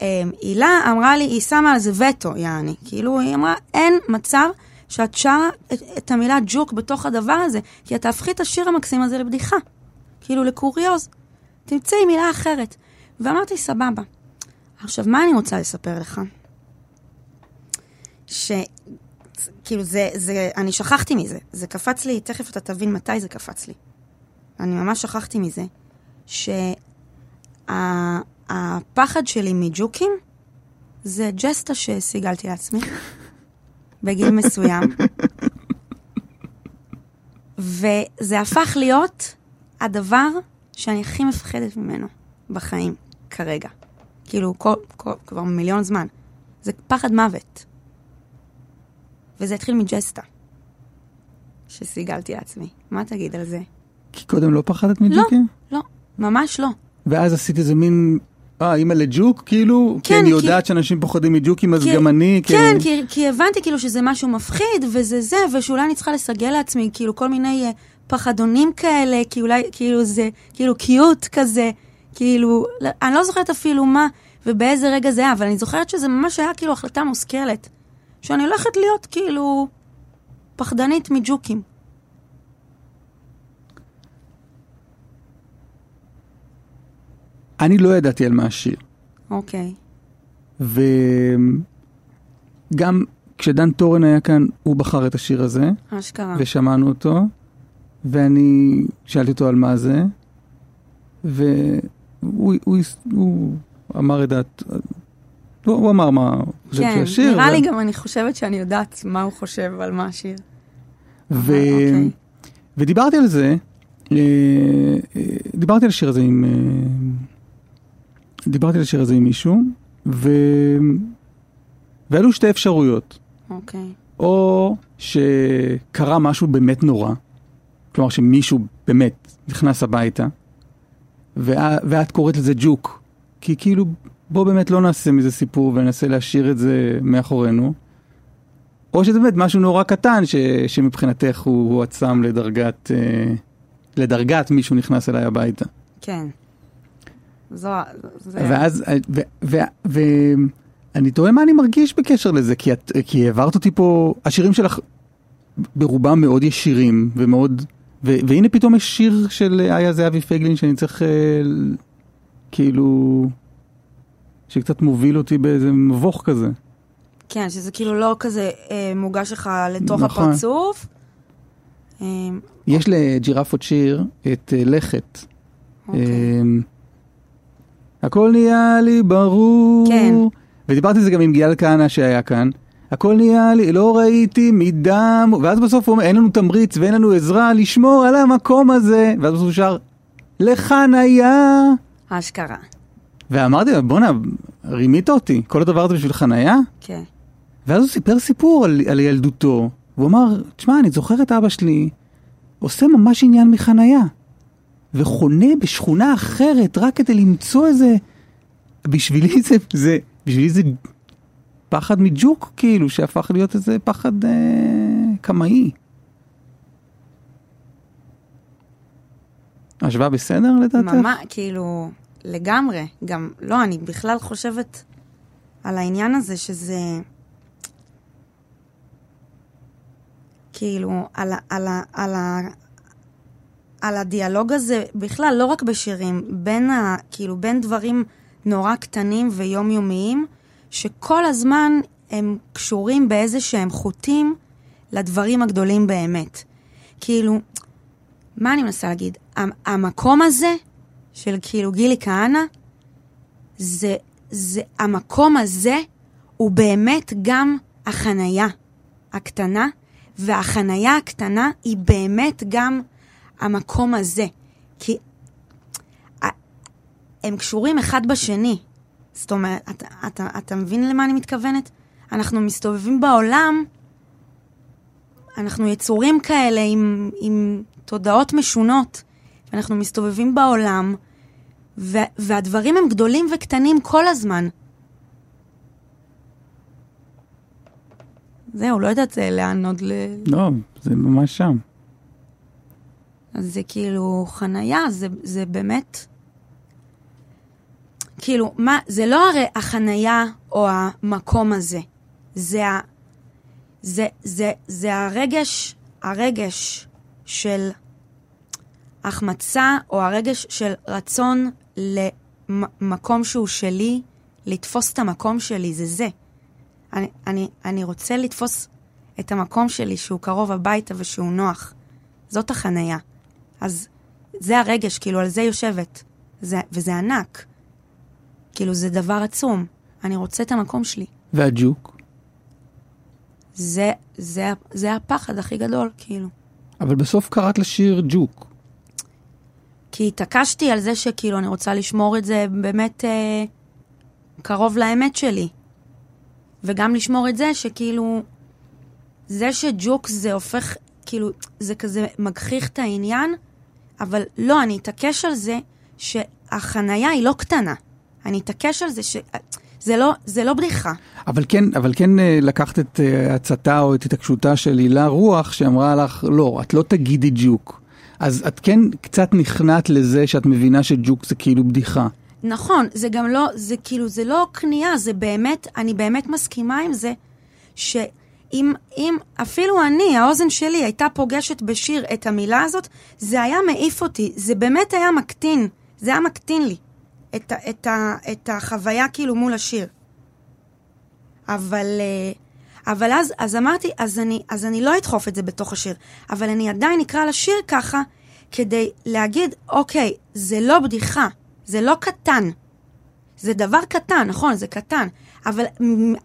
אה, הילה אמרה לי, היא שמה על זה וטו, יעני. כאילו, היא אמרה, אין מצב שאת שרה את, את המילה ג'וק בתוך הדבר הזה, כי את תהפכי את השיר המקסים הזה לבדיחה. כאילו, לקוריוז. תמצאי מילה אחרת. ואמרתי, סבבה. עכשיו, מה אני רוצה לספר לך? ש... כאילו, זה, זה, אני שכחתי מזה. זה קפץ לי, תכף אתה תבין מתי זה קפץ לי. אני ממש שכחתי מזה. שהפחד שלי מג'וקים זה ג'סטה שסיגלתי לעצמי בגיל מסוים. וזה הפך להיות הדבר שאני הכי מפחדת ממנו בחיים כרגע. כאילו, כל, כל, כבר מיליון זמן. זה פחד מוות. וזה התחיל מג'סטה, שסיגלתי לעצמי. מה תגיד על זה? כי קודם לא פחדת מג'וקים? לא, ממש לא. ואז עשית איזה מין, אה, אימא לג'וק, כאילו? כי כן, אני כי- יודעת שאנשים פוחדים מג'וקים, אז כי- גם אני, כן, כי... כי, כי הבנתי כאילו שזה משהו מפחיד, וזה זה, ושאולי אני צריכה לסגל לעצמי כאילו כל מיני uh, פחדונים כאלה, כי אולי, כאילו זה, כאילו קיוט כזה, כאילו, לא- אני לא זוכרת אפילו מה ובאיזה רגע זה היה, אבל אני זוכרת שזה ממש היה כאילו החלטה מושכלת. שאני הולכת להיות כאילו פחדנית מג'וקים. אני לא ידעתי על מה השיר. אוקיי. וגם כשדן טורן היה כאן, הוא בחר את השיר הזה, אשכרה. ושמענו אותו, ואני שאלתי אותו על מה זה, והוא הוא, הוא אמר את דעת... הוא, הוא אמר מה הוא חושב כן, שהשיר. נראה ו- לי גם אני חושבת שאני יודעת מה הוא חושב על מה השיר. ו... אבל אוקיי. ודיברתי על זה, אה, אה, דיברתי על השיר הזה עם... אה, דיברתי על השיר הזה עם מישהו, ו... ועלו שתי אפשרויות. אוקיי. או שקרה משהו באמת נורא, כלומר שמישהו באמת נכנס הביתה, ואת קוראת לזה ג'וק, כי כאילו בוא באמת לא נעשה מזה סיפור וננסה להשאיר את זה מאחורינו, או שזה באמת משהו נורא קטן ש, שמבחינתך הוא הוא עצם לדרגת, אה, לדרגת מישהו נכנס אליי הביתה. כן. זו... זה... ואז, ו- ו- ו- אני תוהה מה אני מרגיש בקשר לזה, כי, את, כי העברת אותי פה, השירים שלך ברובם מאוד ישירים ומאוד, והנה פתאום יש שיר של איה זהבי פייגלין שאני צריך אה, כאילו, שקצת מוביל אותי באיזה מבוך כזה. כן, שזה כאילו לא כזה אה, מוגש לך לתוך נכון. הפרצוף. אה, יש לג'ירפות שיר את אה, לכת. אוקיי. אמ, הכל נהיה לי ברור. כן. ודיברתי על זה גם עם גלעד כהנא שהיה כאן. הכל נהיה לי, לא ראיתי מדם, ואז בסוף הוא אומר, אין לנו תמריץ ואין לנו עזרה לשמור על המקום הזה. ואז בסוף הוא שר, לחניה. אשכרה. ואמרתי לו, בואנה, רימית אותי, כל הדבר הזה בשביל חניה? כן. ואז הוא סיפר סיפור על, על ילדותו, והוא אמר, תשמע, אני זוכר את אבא שלי, עושה ממש עניין מחנייה, וחונה בשכונה אחרת רק כדי למצוא איזה... בשבילי זה, זה, בשבילי זה פחד מג'וק, כאילו, שהפך להיות איזה פחד אה, קמאי. השוואה בסדר לדעתך? ממש, כאילו, לגמרי. גם, לא, אני בכלל חושבת על העניין הזה שזה... כאילו, על, על, על, ה- על הדיאלוג הזה, בכלל, לא רק בשירים, בין, ה, כאילו, בין דברים נורא קטנים ויומיומיים, שכל הזמן הם קשורים באיזה שהם חוטים לדברים הגדולים באמת. כאילו, מה אני מנסה להגיד? המ- המקום הזה, של כאילו גילי כהנא, זה, זה, המקום הזה הוא באמת גם החנייה הקטנה, והחנייה הקטנה היא באמת גם המקום הזה. כי הם קשורים אחד בשני. זאת אומרת, אתה, אתה, אתה מבין למה אני מתכוונת? אנחנו מסתובבים בעולם, אנחנו יצורים כאלה עם, עם תודעות משונות, ואנחנו מסתובבים בעולם, ו- והדברים הם גדולים וקטנים כל הזמן. זהו, לא יודעת אה, לאן עוד ל... לא, זה ממש שם. אז זה כאילו חנייה, זה, זה באמת... כאילו, מה, זה לא הרי החנייה או המקום הזה, זה, ה, זה, זה, זה הרגש, הרגש של החמצה או הרגש של רצון למקום שהוא שלי, לתפוס את המקום שלי, זה זה. אני, אני, אני רוצה לתפוס את המקום שלי שהוא קרוב הביתה ושהוא נוח. זאת החנייה. אז זה הרגש, כאילו, על זה יושבת. זה, וזה ענק. כאילו, זה דבר עצום. אני רוצה את המקום שלי. והג'וק? זה, זה, זה הפחד הכי גדול, כאילו. אבל בסוף קראת לשיר ג'וק. כי התעקשתי על זה שכאילו אני רוצה לשמור את זה באמת אה, קרוב לאמת שלי. וגם לשמור את זה שכאילו, זה שג'וק זה הופך, כאילו, זה כזה מגחיך את העניין, אבל לא, אני אתעקש על זה שהחנייה היא לא קטנה. אני אתעקש על זה ש... זה לא, זה לא בדיחה. אבל כן, אבל כן אה, לקחת את אה, עצתה או את התעקשותה של הילה רוח, שאמרה לך, לא, את לא תגידי ג'וק. אז את כן קצת נכנעת לזה שאת מבינה שג'וק זה כאילו בדיחה. נכון, זה גם לא, זה כאילו, זה לא כניעה, זה באמת, אני באמת מסכימה עם זה, שאם אם אפילו אני, האוזן שלי, הייתה פוגשת בשיר את המילה הזאת, זה היה מעיף אותי, זה באמת היה מקטין, זה היה מקטין לי את, את, את החוויה כאילו מול השיר. אבל, אה, אבל אז, אז אמרתי, אז אני, אז אני לא אדחוף את זה בתוך השיר, אבל אני עדיין אקרא לשיר ככה, כדי להגיד, אוקיי, זה לא בדיחה, זה לא קטן. זה דבר קטן, נכון, זה קטן, אבל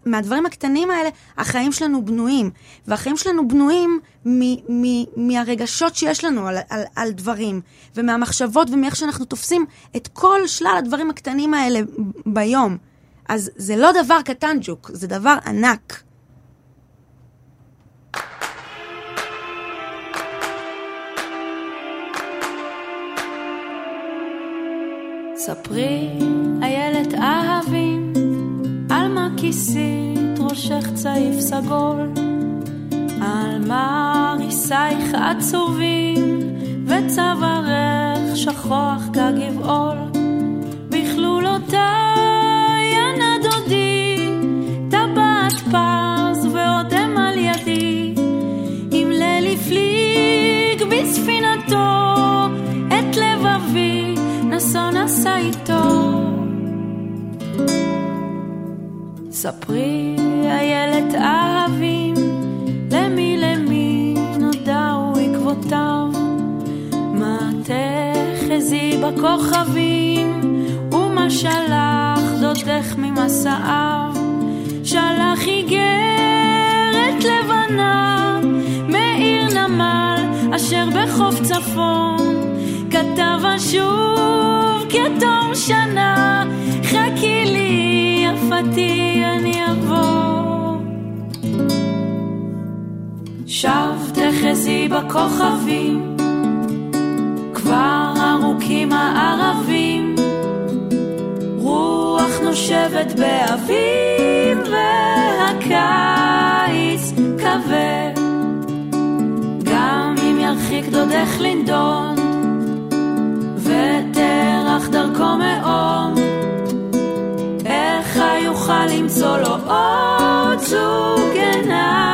מהדברים הקטנים האלה, החיים שלנו בנויים. והחיים שלנו בנויים מ- מ- מהרגשות שיש לנו על, על, על דברים, ומהמחשבות ומאיך שאנחנו תופסים את כל שלל הדברים הקטנים האלה ביום. אז זה לא דבר קטן, ג'וק, זה דבר ענק. ספרי, איילת אהבים, כיסית ראשך צעיף סגול, על מה ריסייך עצובים, וצווארך שכוח כגבעול, בכלולותיי הנדודי, טבעת פז ואודם על ידי, אם ליל הפליג בספינתו, את לבבי נסו נשא איתו. ספרי, איילת אהבים, למי למי נודעו עקבותיו. מה תחזי בכוכבים, ומה שלח דודך ממסעיו. שלח איגרת לבנה, מעיר נמל, אשר בחוף צפון. כתב אשוב כתום שנה, יפתי אני אבוא. שב תחזי בכוכבים, כבר ארוכים הערבים, רוח נושבת באביב והקיץ כבד, גם אם ירחיק דודך לנדוד, ותרח דרכו איך יוכל למצוא לו עוד זוג עיניים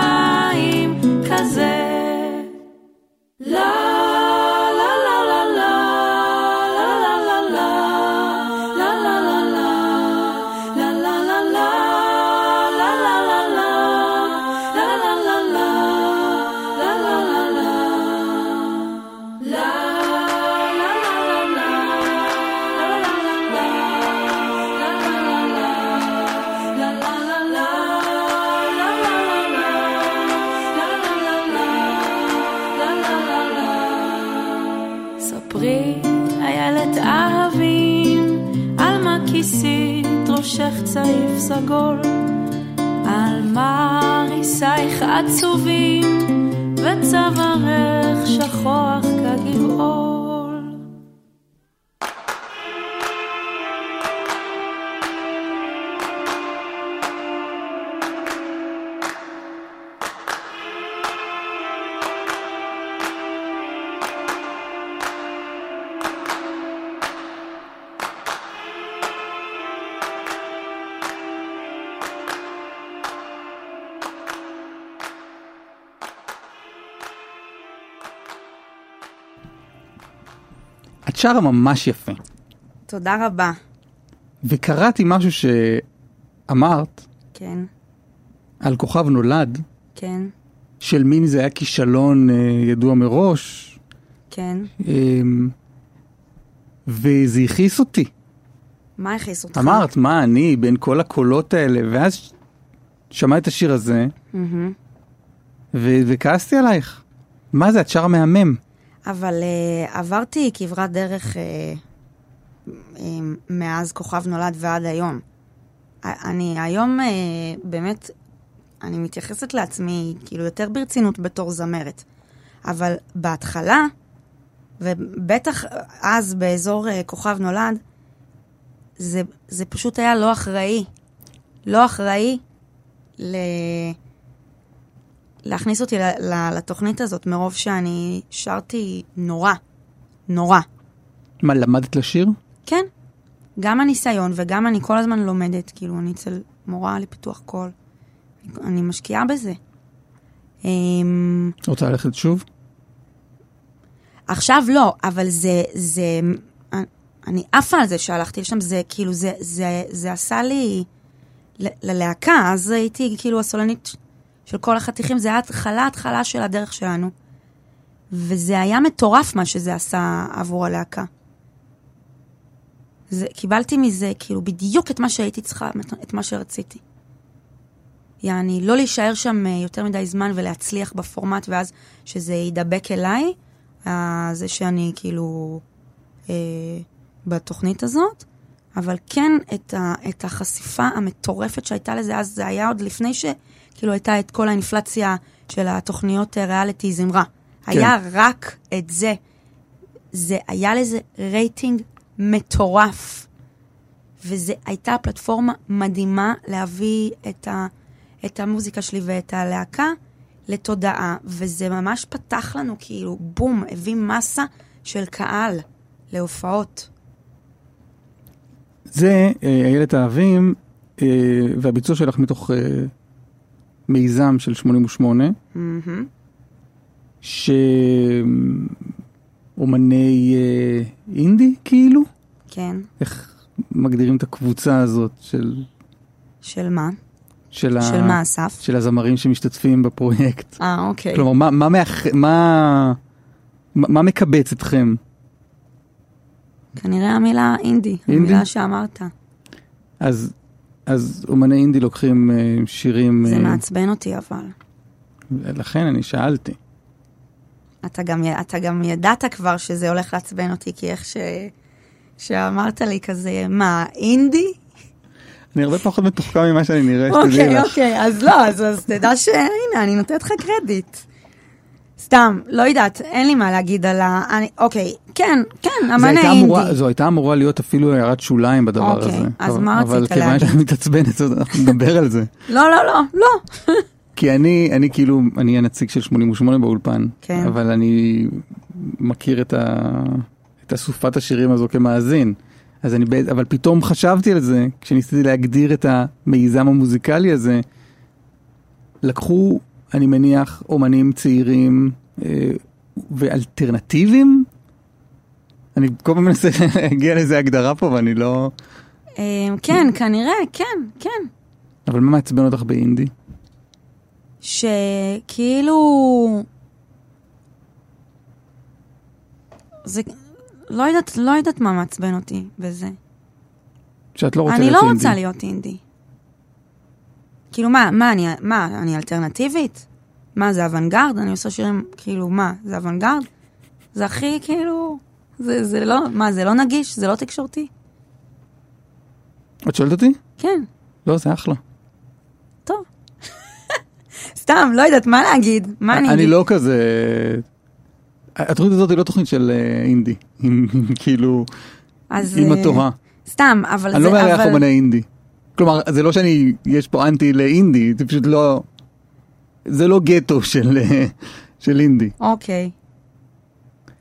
צעיף סגול, על מריסייך עצובים, וצווארך שכוח כגבעול. את שרה ממש יפה. תודה רבה. וקראתי משהו שאמרת כן, על כוכב נולד, כן, של מין זה היה כישלון אה, ידוע מראש, כן. אה, וזה הכעיס אותי. מה הכעיס אותך? אמרת, מה אני, בין כל הקולות האלה, ואז שמע את השיר הזה, מהמם. ו- וכעסתי עלייך. מה זה, את שרה מהמם. אבל uh, עברתי כברת דרך uh, um, מאז כוכב נולד ועד היום. אני היום uh, באמת, אני מתייחסת לעצמי כאילו יותר ברצינות בתור זמרת. אבל בהתחלה, ובטח אז באזור uh, כוכב נולד, זה, זה פשוט היה לא אחראי. לא אחראי ל... להכניס אותי לתוכנית הזאת, מרוב שאני שרתי נורא, נורא. מה, למדת לשיר? כן, גם הניסיון וגם אני כל הזמן לומדת, כאילו, אני אצל מורה לפיתוח קול. אני משקיעה בזה. אמ, רוצה ללכת שוב? עכשיו לא, אבל זה, זה, אני עפה על זה שהלכתי לשם, זה כאילו, זה, זה, זה עשה לי, ללהקה, אז הייתי כאילו הסולנית של כל החתיכים, זה היה התחלה, התחלה של הדרך שלנו. וזה היה מטורף מה שזה עשה עבור הלהקה. זה, קיבלתי מזה כאילו בדיוק את מה שהייתי צריכה, את מה שרציתי. יעני, לא להישאר שם אה, יותר מדי זמן ולהצליח בפורמט, ואז שזה יידבק אליי, זה שאני כאילו אה, בתוכנית הזאת, אבל כן את, ה, את החשיפה המטורפת שהייתה לזה, אז זה היה עוד לפני שכאילו הייתה את כל האינפלציה של התוכניות אה, ריאליטי זמרה. כן. היה רק את זה. זה היה לזה רייטינג מטורף. וזו הייתה פלטפורמה מדהימה להביא את, ה, את המוזיקה שלי ואת הלהקה לתודעה, וזה ממש פתח לנו כאילו, בום, הביא מסה של קהל להופעות. זה אה, איילת האבים, אה, והביצוע שלך מתוך אה, מיזם של 88, מהמם. שאומני אה, אינדי, כאילו? כן. איך מגדירים את הקבוצה הזאת של... של מה? של, של מה, אסף? של הזמרים שמשתתפים בפרויקט. אה, אוקיי. כלומר, מה, מה, מאח... מה, מה מקבץ אתכם? כנראה המילה אינדי, אינדי? המילה שאמרת. אז, אז אומני אינדי לוקחים אה, שירים... זה אה, מעצבן אותי אבל. לכן אני שאלתי. אתה גם, אתה גם ידעת כבר שזה הולך לעצבן אותי, כי איך ש... שאמרת לי כזה, מה, אינדי? אני הרבה פחות מתוחכם ממה שאני נראה, שתדעי אוקיי, לך. אוקיי, אז לא, אז, אז תדע שהנה, אני נותנת לך קרדיט. סתם, לא יודעת, אין לי מה להגיד על ה... אני, אוקיי, כן, כן, זה אמני הייתה אינדי. אמורה, זו הייתה אמורה להיות אפילו הערת שוליים בדבר אוקיי, הזה. אז אבל- מה אבל רצית כיוון להגיד? שאת מתעצבנת, אז אנחנו נדבר על זה. לא, לא, לא, לא. כי אני, אני כאילו, אני הנציג של 88 באולפן. כן. אבל אני מכיר את, ה, את אסופת השירים הזו כמאזין. אז אני, אבל פתאום חשבתי על זה, כשניסיתי להגדיר את המיזם המוזיקלי הזה, לקחו, אני מניח, אומנים צעירים אה, ואלטרנטיביים. אני כל פעם מנסה להגיע לאיזה הגדרה פה ואני לא... אה, כן, כנראה, כן, כן. אבל מה מעצבן אותך באינדי? שכאילו... זה... לא יודעת, לא יודעת מה מעצבן אותי בזה. שאת לא רוצה אני להיות לא אינדי. רוצה להיות אינדי. כאילו, מה, מה, אני, מה, אני אלטרנטיבית? מה, זה אוונגרד? אני עושה שירים, כאילו, מה, זה אוונגרד? זה הכי, כאילו, זה, זה לא, מה, זה לא נגיש? זה לא תקשורתי? את שואלת אותי? כן, לא, זה אחלה. טוב. סתם, לא יודעת מה להגיד. מה אני אני אגיד? לא כזה... התוכנית הזאת היא לא תוכנית של אה, אינדי, כאילו, עם אה, התורה. סתם, אבל אני זה... לא מארח אומני אינדי. כלומר, זה לא שאני, יש פה אנטי לאינדי, זה פשוט לא... זה לא גטו של, של אינדי. אוקיי.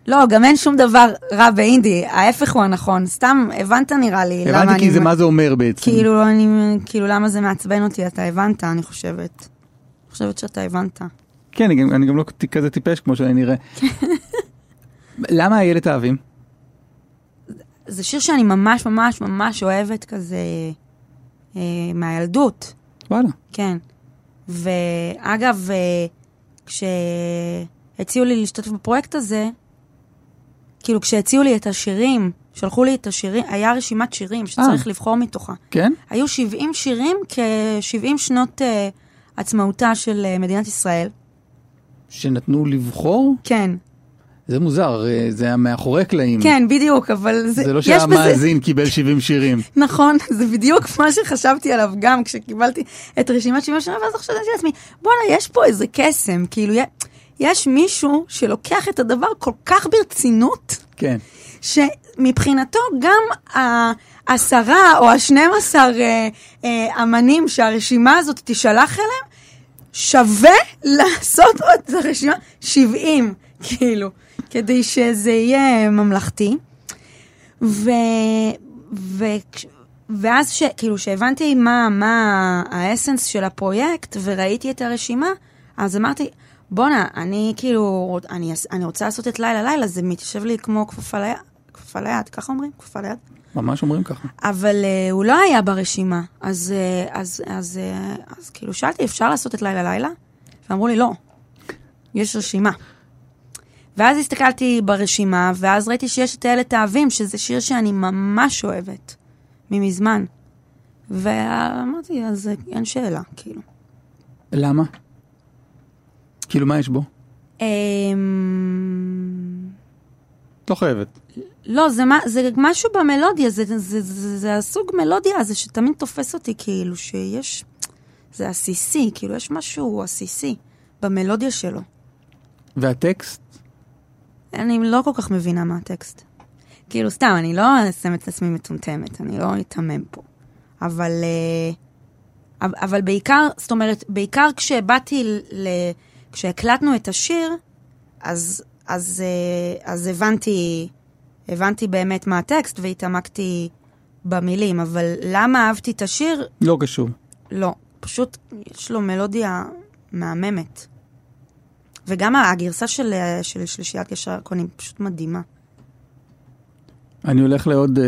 לא, גם אין שום דבר רע באינדי, ההפך הוא הנכון. סתם, הבנת נראה לי למה הבנתי. כי זה מה זה אומר בעצם. כאילו, אני... כאילו, למה זה מעצבן אותי? אתה הבנת, אני חושבת. אני חושבת שאתה הבנת. כן, אני גם, אני גם לא כזה טיפש כמו שאני נראה. למה איילת האבים? זה שיר שאני ממש ממש ממש אוהבת כזה אה, מהילדות. וואלה. כן. ואגב, אה, כשהציעו לי להשתתף בפרויקט הזה, כאילו כשהציעו לי את השירים, שלחו לי את השירים, היה רשימת שירים שצריך אה. לבחור מתוכה. כן? היו 70 שירים כ-70 שנות אה, עצמאותה של אה, מדינת ישראל. שנתנו לבחור? כן, זה מוזר, זה היה מאחורי הקלעים. כן, בדיוק, אבל זה, זה לא יש בזה... שהמאזין קיבל 70 שירים. נכון, זה בדיוק מה שחשבתי עליו גם כשקיבלתי את רשימת 70 שנה, ואז חשבתי לעצמי, בואנה, יש פה איזה קסם, כאילו, יש מישהו שלוקח את הדבר כל כך ברצינות, כן. שמבחינתו גם העשרה או השנים עשר אה, אה, אמנים שהרשימה הזאת תישלח אליהם, שווה לעשות את הרשימה 70, כאילו, כדי שזה יהיה ממלכתי. ו... ו... ואז ש... כאילו, שהבנתי מה, מה האסנס של הפרויקט וראיתי את הרשימה, אז אמרתי, בואנה, אני כאילו, אני, אני רוצה לעשות את לילה לילה, זה מתיישב לי כמו כפפה ליד, כפפה ליד, ככה אומרים? כפפה ליד? ממש אומרים ככה. אבל uh, הוא לא היה ברשימה, אז, uh, אז, אז, uh, אז כאילו שאלתי, אפשר לעשות את לילה לילה? ואמרו לי, לא, יש רשימה. ואז הסתכלתי ברשימה, ואז ראיתי שיש את איילת האבים, שזה שיר שאני ממש אוהבת, ממזמן. ואמרתי, אז אין שאלה, כאילו. למה? כאילו, מה יש בו? אמ, לא חייבת. לא, זה, מה, זה משהו במלודיה, זה, זה, זה, זה, זה הסוג מלודיה הזה שתמיד תופס אותי, כאילו, שיש... זה עסיסי, כאילו, יש משהו עסיסי במלודיה שלו. והטקסט? אני לא כל כך מבינה מה הטקסט. כאילו, סתם, אני לא אשים את עצמי מטומטמת, אני לא אתמם פה. אבל, אה, אבל, אבל בעיקר, זאת אומרת, בעיקר כשבאתי, ל, כשהקלטנו את השיר, אז, אז, אה, אז הבנתי, הבנתי באמת מה הטקסט והתעמקתי במילים, אבל למה אהבתי את השיר? לא קשור. לא. פשוט יש לו מלודיה מהממת. וגם הגרסה של, אה, של שלישיית גשר הקונים פשוט מדהימה. אני הולך לעוד אה,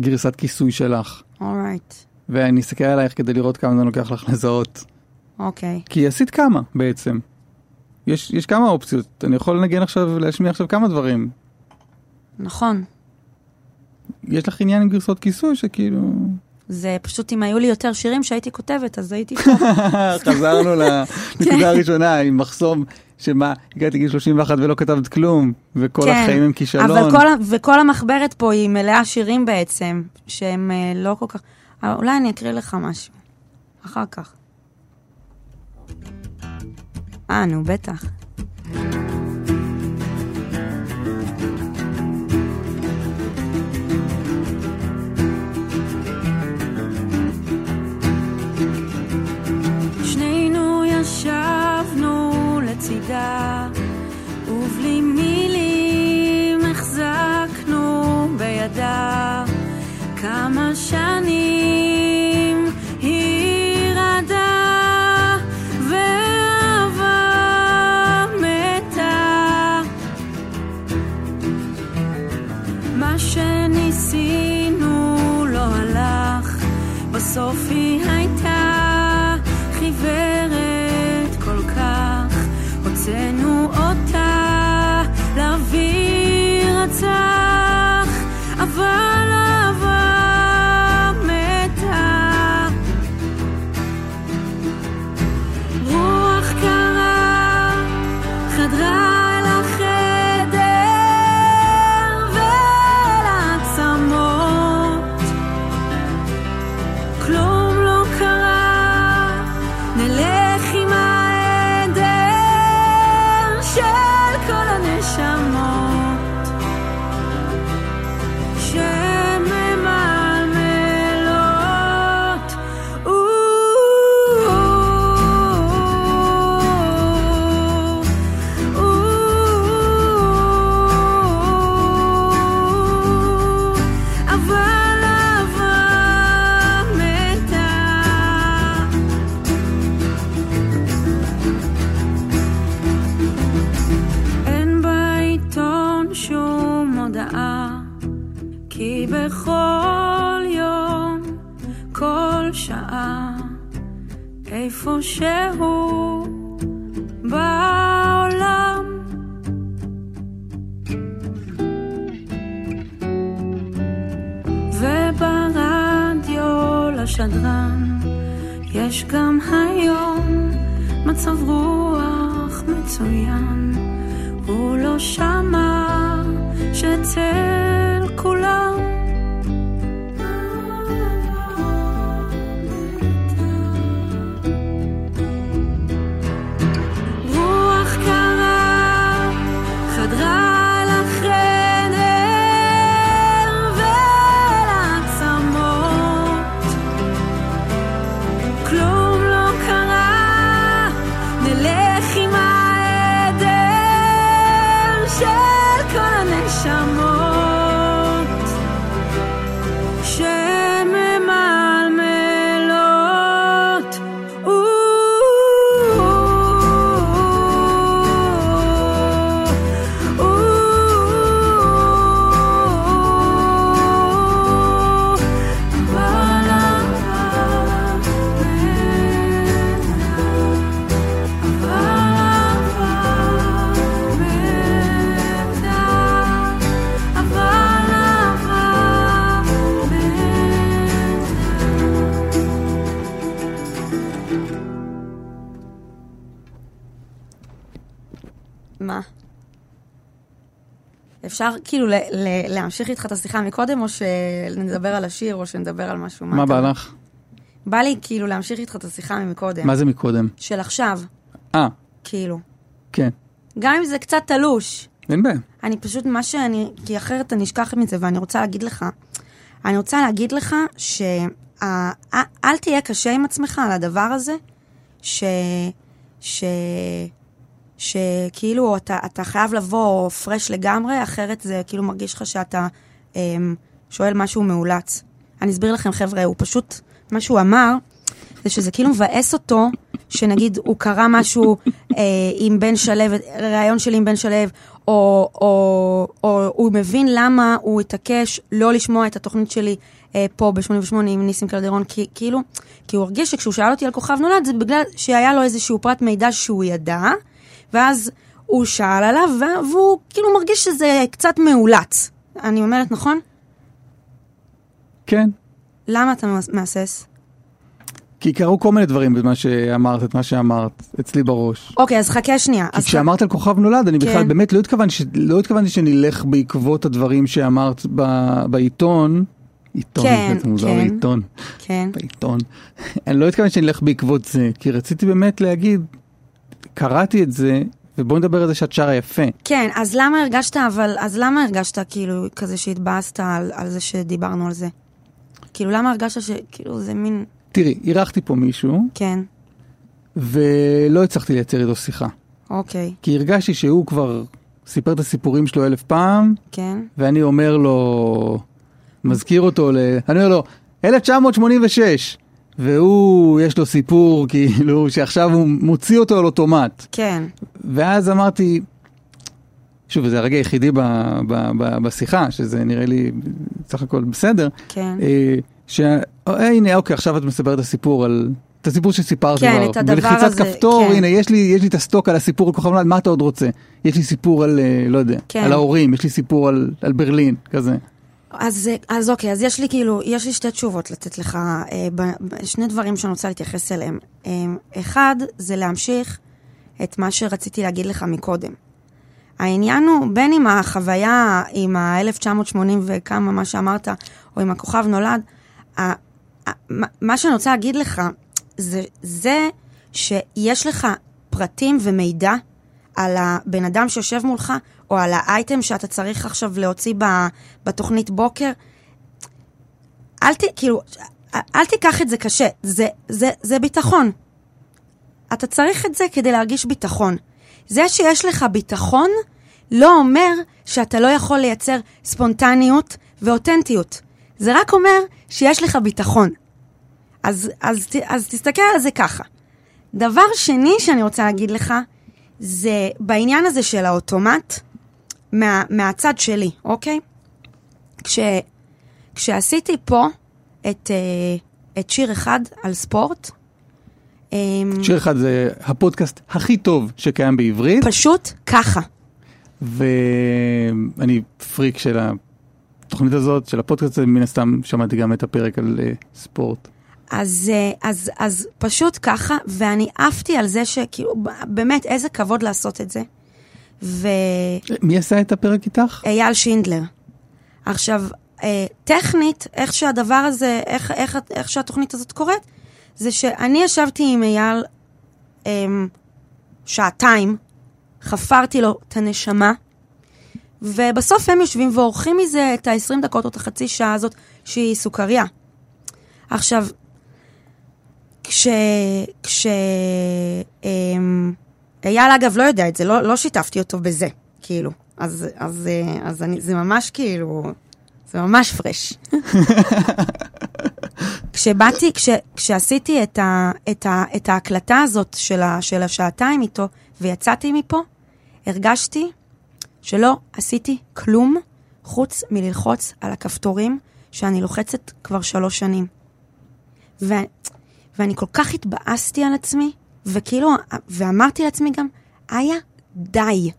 גרסת כיסוי שלך, אורייט, ואני אסתכל עלייך כדי לראות כמה זמן לוקח לך לזהות. אוקיי. כי עשית כמה בעצם. יש, יש כמה אופציות. אני יכול לנגן עכשיו, להשמיע עכשיו כמה דברים. נכון. יש לך עניין עם גרסות כיסוי שכאילו... זה פשוט, אם היו לי יותר שירים שהייתי כותבת, אז הייתי פה. חזרנו לנקודה הראשונה עם מחסום, שמה, הגעתי לגיל 31 ולא כתבת כלום, וכל החיים הם כישלון. כן, אבל כל, וכל המחברת פה היא מלאה שירים בעצם, שהם אה, לא כל כך... אבל אולי אני אקריא לך משהו. אחר כך. אה, נו, בטח. לצידה, ובלי מילים החזקנו בידה. כמה שנים היא רעדה, ואהבה מתה. מה שניסינו לא הלך, בסוף היא יש גם היום מצב רוח מצוין. הוא לא שמע אפשר כאילו ל- ל- להמשיך איתך את השיחה מקודם, או שנדבר על השיר, או שנדבר על משהו? מה אתה- בא לך? בא לי כאילו להמשיך איתך את השיחה מקודם. מה זה מקודם? של עכשיו, אה, כאילו. כן. גם אם זה קצת תלוש. אין בעיה. אני פשוט, מה שאני, כי אחרת אני אשכח מזה, ואני רוצה להגיד לך, אני רוצה להגיד לך שאל תהיה קשה עם עצמך על הדבר הזה, ש... ש... שכאילו אתה, אתה חייב לבוא פרש לגמרי, אחרת זה כאילו מרגיש לך שאתה אמ, שואל משהו מאולץ. אני אסביר לכם, חבר'ה, הוא פשוט, מה שהוא אמר, זה שזה כאילו מבאס אותו, שנגיד הוא קרא משהו אה, עם בן שלו, ראיון שלי עם בן שלו, או, או, או הוא מבין למה הוא התעקש לא לשמוע את התוכנית שלי אה, פה ב-88 עם ניסים קלדרון, כי, כאילו, כי הוא הרגיש שכשהוא שאל אותי על כוכב נולד, זה בגלל שהיה לו איזשהו פרט מידע שהוא ידע, ואז הוא שאל עליו, והוא כאילו מרגיש שזה קצת מאולץ. אני אומרת, נכון? כן. למה אתה מהסס? כי קרו כל מיני דברים במה שאמרת, את מה שאמרת, אצלי בראש. אוקיי, אז חכה שנייה. כי כשאמרת על כוכב נולד, אני בכלל כן. באמת לא התכוונתי, ש... לא התכוונתי שנלך בעקבות הדברים שאמרת ב... בעיתון. עיתון, כן, זה מוזר כן. בעיתון, כן. בעיתון. אני לא התכוונתי שנלך בעקבות זה, כי רציתי באמת להגיד, קראתי את זה, ובוא נדבר על זה שאת שרה יפה. כן, אז למה הרגשת, אבל, אז למה הרגשת כאילו כזה שהתבאסת על, על זה שדיברנו על זה? כאילו, למה הרגשת שכאילו זה מין... תראי, אירחתי פה מישהו, כן, ולא הצלחתי לייצר איתו שיחה. אוקיי, כי הרגשתי שהוא כבר סיפר את הסיפורים שלו אלף פעם, כן, ואני אומר לו, מזכיר אותו ל... אני אומר לו, 1986, והוא, יש לו סיפור כאילו שעכשיו הוא מוציא אותו על אוטומט. כן, ואז אמרתי, שוב, זה הרגע היחידי ב, ב, ב, בשיחה, שזה נראה לי סך הכל בסדר, כן. אה, ש... אה, הנה, אוקיי, עכשיו את מספרת את הסיפור על... את הסיפור שסיפרת כן, כבר, את הדבר בלחיצת הזה, כפתור, כן. הנה, יש לי, יש לי את הסטוק על הסיפור על כוכב נולד, מה אתה עוד רוצה? יש לי סיפור על, אה, לא יודע, כן. על ההורים, יש לי סיפור על, על ברלין, כזה. אז, אז אוקיי, אז יש לי כאילו, יש לי שתי תשובות לתת לך, אה, ב, ב, שני דברים שאני רוצה להתייחס אליהם. אה, אחד, זה להמשיך את מה שרציתי להגיד לך מקודם. העניין הוא, בין אם החוויה עם ה-1980 וכמה, מה שאמרת, או עם הכוכב נולד, ה, ה, מה- שאני רוצה להגיד לך, זה, זה שיש לך פרטים ומידע על הבן אדם שיושב מולך, או על האייטם שאתה צריך עכשיו להוציא בתוכנית בוקר, אל ת... כאילו, אל תיקח את זה קשה, זה, זה, זה ביטחון. אתה צריך את זה כדי להרגיש ביטחון. זה שיש לך ביטחון לא אומר שאתה לא יכול לייצר ספונטניות ואותנטיות. זה רק אומר שיש לך ביטחון. אז, אז, אז תסתכל על זה ככה. דבר שני שאני רוצה להגיד לך, זה בעניין הזה של האוטומט, מה, מהצד שלי, אוקיי? כש, כשעשיתי פה את, אה, את שיר אחד על ספורט, אמ, שיר אחד זה הפודקאסט הכי טוב שקיים בעברית, פשוט ככה. ואני פריק של התוכנית הזאת, של הפודקאסט מן הסתם שמעתי גם את הפרק על אה, ספורט. אז, אה, אז, אז פשוט ככה, ואני עפתי על זה שכאילו, באמת, איזה כבוד לעשות את זה. ואייל מי עשה את הפרק איתך? שינדלר. עכשיו, אה, טכנית, איך שהדבר הזה, איך, איך, איך שהתוכנית הזאת קורית, זה שאני ישבתי עם אייל אה, שעתיים, חפרתי לו את הנשמה, ובסוף הם יושבים ועורכים מזה את ה-20 דקות או את החצי שעה הזאת שהיא סוכריה. עכשיו, כש... כש... אמ, אייל אגב לא יודע את זה, לא, לא שיתפתי אותו בזה, כאילו. אז, אז, אה, אז אני, זה ממש כאילו, זה ממש פרש. כשבאתי, כש, כשעשיתי את, ה, את, ה, את ההקלטה הזאת של, ה, של השעתיים איתו, ויצאתי מפה, הרגשתי שלא עשיתי כלום חוץ מללחוץ על הכפתורים שאני לוחצת כבר שלוש שנים. ו, ואני כל כך התבאסתי על עצמי, וכאילו, ואמרתי לעצמי גם, איה, די.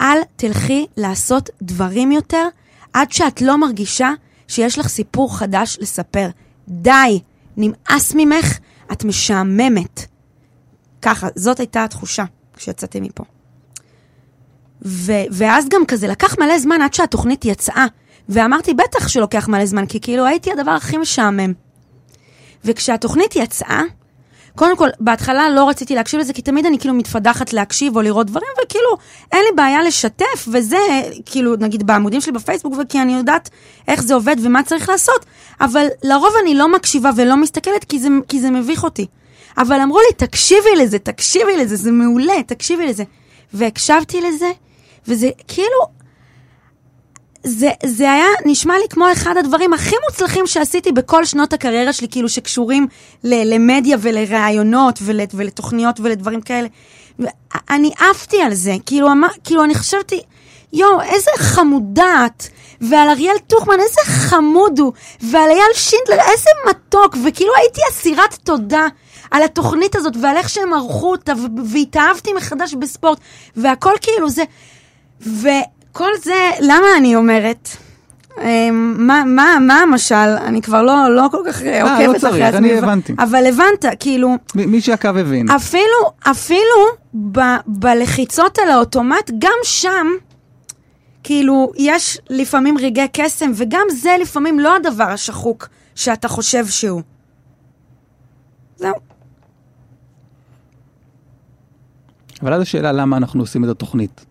אל תלכי לעשות דברים יותר עד שאת לא מרגישה שיש לך סיפור חדש לספר. די, נמאס ממך, את משעממת. ככה, זאת הייתה התחושה כשיצאתי מפה. ו- ואז גם כזה לקח מלא זמן עד שהתוכנית יצאה. ואמרתי, בטח שלוקח מלא זמן, כי כאילו הייתי הדבר הכי משעמם. וכשהתוכנית יצאה, קודם כל, בהתחלה לא רציתי להקשיב לזה, כי תמיד אני כאילו מתפדחת להקשיב או לראות דברים, וכאילו, אין לי בעיה לשתף, וזה, כאילו, נגיד בעמודים שלי בפייסבוק, וכי אני יודעת איך זה עובד ומה צריך לעשות, אבל לרוב אני לא מקשיבה ולא מסתכלת, כי זה, כי זה מביך אותי. אבל אמרו לי, תקשיבי לזה, תקשיבי לזה, זה מעולה, תקשיבי לזה. והקשבתי לזה, וזה כאילו, זה, זה היה נשמע לי כמו אחד הדברים הכי מוצלחים שעשיתי בכל שנות הקריירה שלי, כאילו שקשורים ל, למדיה ולראיונות ול, ולתוכניות ולדברים כאלה. אני עפתי על זה, כאילו, אמר, כאילו אני חשבתי, יואו, איזה חמודה את, ועל אריאל טוחמן, איזה חמוד הוא, ועל אייל שינדלר, איזה מתוק, וכאילו הייתי אסירת תודה על התוכנית הזאת, ועל איך שהם ערכו אותה, והתאהבתי מחדש בספורט, והכל כאילו זה, ו... כל זה, למה אני אומרת? אמ, מה, מה, מה המשל? אני כבר לא, לא כל כך אה, עוקבת לא אחרי צריך, עצמי. אני אבל- הבנתי. אבל הבנת, כאילו, מי שעקב הבין. אפילו, אפילו ב, בלחיצות על האוטומט, גם שם, כאילו, יש לפעמים רגעי קסם, וגם זה לפעמים לא הדבר השחוק שאתה חושב שהוא. זהו. אבל אז השאלה למה אנחנו עושים את התוכנית.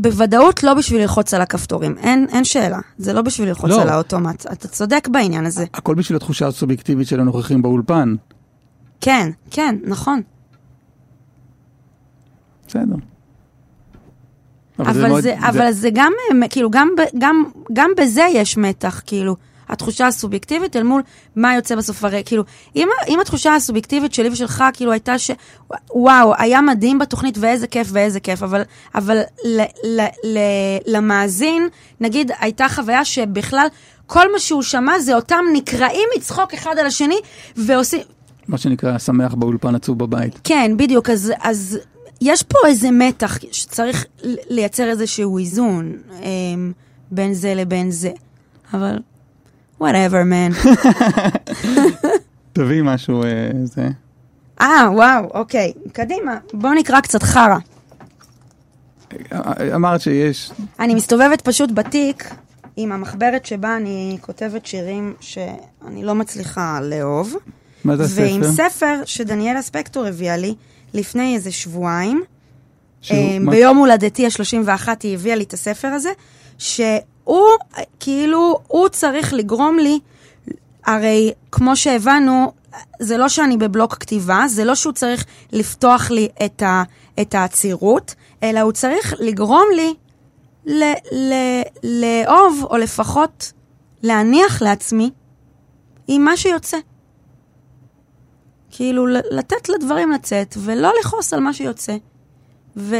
בוודאות לא בשביל ללחוץ על הכפתורים, אין, אין שאלה. זה לא בשביל ללחוץ לא. על האוטומט. אתה צודק בעניין הזה. הכל בשביל התחושה הסובייקטיבית של הנוכחים באולפן. כן, כן, נכון. בסדר. אבל, מאוד- זה, אבל זה גם, אה, כאילו, גם, גם, גם בזה יש מתח, כאילו, התחושה הסובייקטיבית אל מול מה יוצא בסוף הרי, כאילו, אם, אם התחושה הסובייקטיבית שלי ושלך, כאילו, הייתה ש... וואו, היה מדהים בתוכנית ואיזה כיף ואיזה כיף, אבל, אבל ל, ל, ל, למאזין, נגיד, הייתה חוויה שבכלל, כל מה שהוא שמע זה אותם נקרעים מצחוק אחד על השני, ועושים... מה שנקרא שמח באולפן עצוב בבית. כן, בדיוק, אז, אז יש פה איזה מתח שצריך לייצר איזשהו איזון אמ, בין זה לבין זה. אבל, whatever, man. תביאי משהו, אה, זה. אה, וואו, אוקיי, קדימה, בואו נקרא קצת חרא. אה, אמרת שיש, אני מסתובבת פשוט בתיק עם המחברת שבה אני כותבת שירים שאני לא מצליחה לאהוב. מה זה ועם הספר? ספר שדניאלה ספקטור הביאה לי לפני איזה שבועיים. שהוא- אה, מה- ביום הולדתי ה-31 היא הביאה לי את הספר הזה, שהוא, כאילו, הוא צריך לגרום לי, הרי כמו שהבנו, זה לא שאני בבלוק כתיבה, זה לא שהוא צריך לפתוח לי את, ה, את העצירות, אלא הוא צריך לגרום לי ל, ל, לאהוב, או לפחות להניח לעצמי עם מה שיוצא. כאילו, לתת לדברים לצאת, ולא לכעוס על מה שיוצא. ו...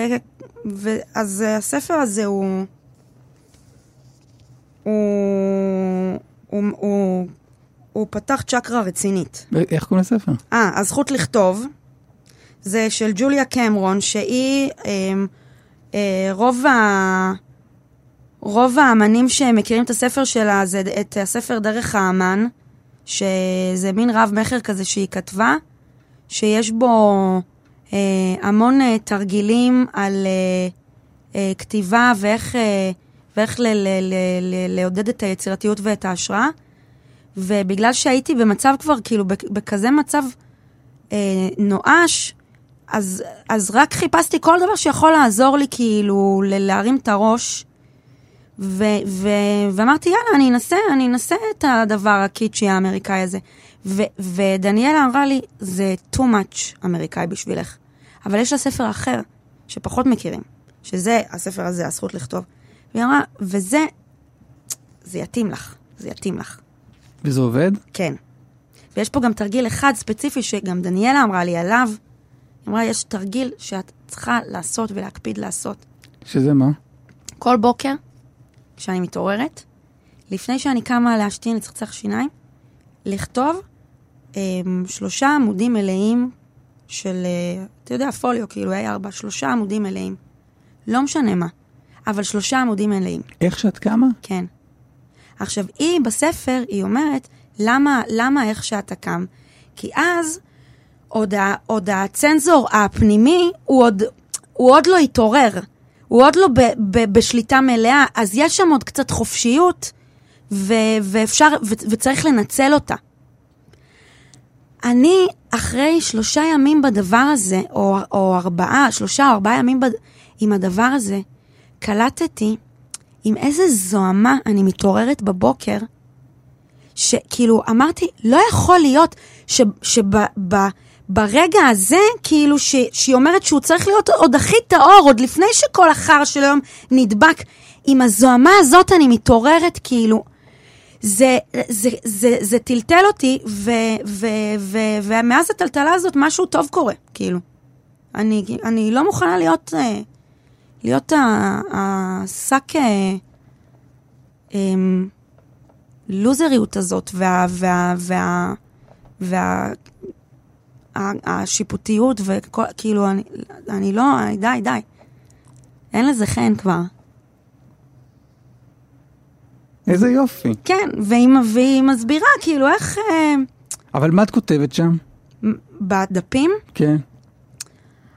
ו... אז אה, הספר הזה הוא... הוא... הוא... הוא... הוא פתח צ'קרה רצינית. איך קוראים לספר? אה, הזכות לכתוב, זה של ג'וליה קמרון, שהיא, אה, אה, רוב, ה, רוב האמנים שמכירים את הספר שלה, זה את הספר דרך האמן, שזה מין רב מכר כזה שהיא כתבה, שיש בו אה, המון אה, תרגילים על אה, אה, כתיבה ואיך, אה, ואיך ל, ל, ל, ל, לעודד את היצירתיות ואת ההשראה. ובגלל שהייתי במצב כבר, כאילו, בכ- בכזה מצב אה, נואש, אז, אז רק חיפשתי כל דבר שיכול לעזור לי, כאילו, להרים את הראש. ו- ו- ואמרתי, יאללה, אני אנסה, אני אנסה את הדבר הקיצ'י האמריקאי הזה. ו- ודניאלה אמרה לי, זה too much אמריקאי בשבילך. אבל יש לה ספר אחר, שפחות מכירים, שזה הספר הזה, הזכות לכתוב. והיא אמרה, וזה, זה יתאים לך, זה יתאים לך. וזה עובד? כן. ויש פה גם תרגיל אחד ספציפי שגם דניאלה אמרה לי עליו. היא אמרה, יש תרגיל שאת צריכה לעשות ולהקפיד לעשות. שזה מה? כל בוקר, כשאני מתעוררת, לפני שאני קמה להשתין לצחצח שיניים, לכתוב אה, שלושה עמודים מלאים של, אה, אתה יודע, פוליו, כאילו A4, שלושה עמודים מלאים. לא משנה מה, אבל שלושה עמודים מלאים. איך שאת קמה? כן. עכשיו, היא בספר, היא אומרת, למה, למה איך שאתה קם? כי אז עוד, ה, עוד הצנזור הפנימי, הוא עוד, הוא עוד לא התעורר. הוא עוד לא ב, ב, בשליטה מלאה, אז יש שם עוד קצת חופשיות, ו, ואפשר, ו, וצריך לנצל אותה. אני, אחרי שלושה ימים בדבר הזה, או, או ארבעה, שלושה או ארבעה ימים בד... עם הדבר הזה, קלטתי עם איזה זוהמה אני מתעוררת בבוקר, שכאילו אמרתי, לא יכול להיות שברגע הזה, כאילו ש, שהיא אומרת שהוא צריך להיות עוד הכי טהור, עוד לפני שכל החרא של היום נדבק, עם הזוהמה הזאת אני מתעוררת, כאילו, זה, זה, זה, זה טלטל אותי, ו, ו, ו, ומאז הטלטלה הזאת משהו טוב קורה, כאילו. אני, אני לא מוכנה להיות... אה, להיות השק אה, אמ, לוזריות הזאת וה... וה... וה... וה... השיפוטיות וכל, כאילו, אני, אני לא, די, די. אין לזה חן כבר. איזה יופי. כן, והיא, והיא מסבירה, כאילו, איך... אה, אבל מה את כותבת שם? בדפים, כן.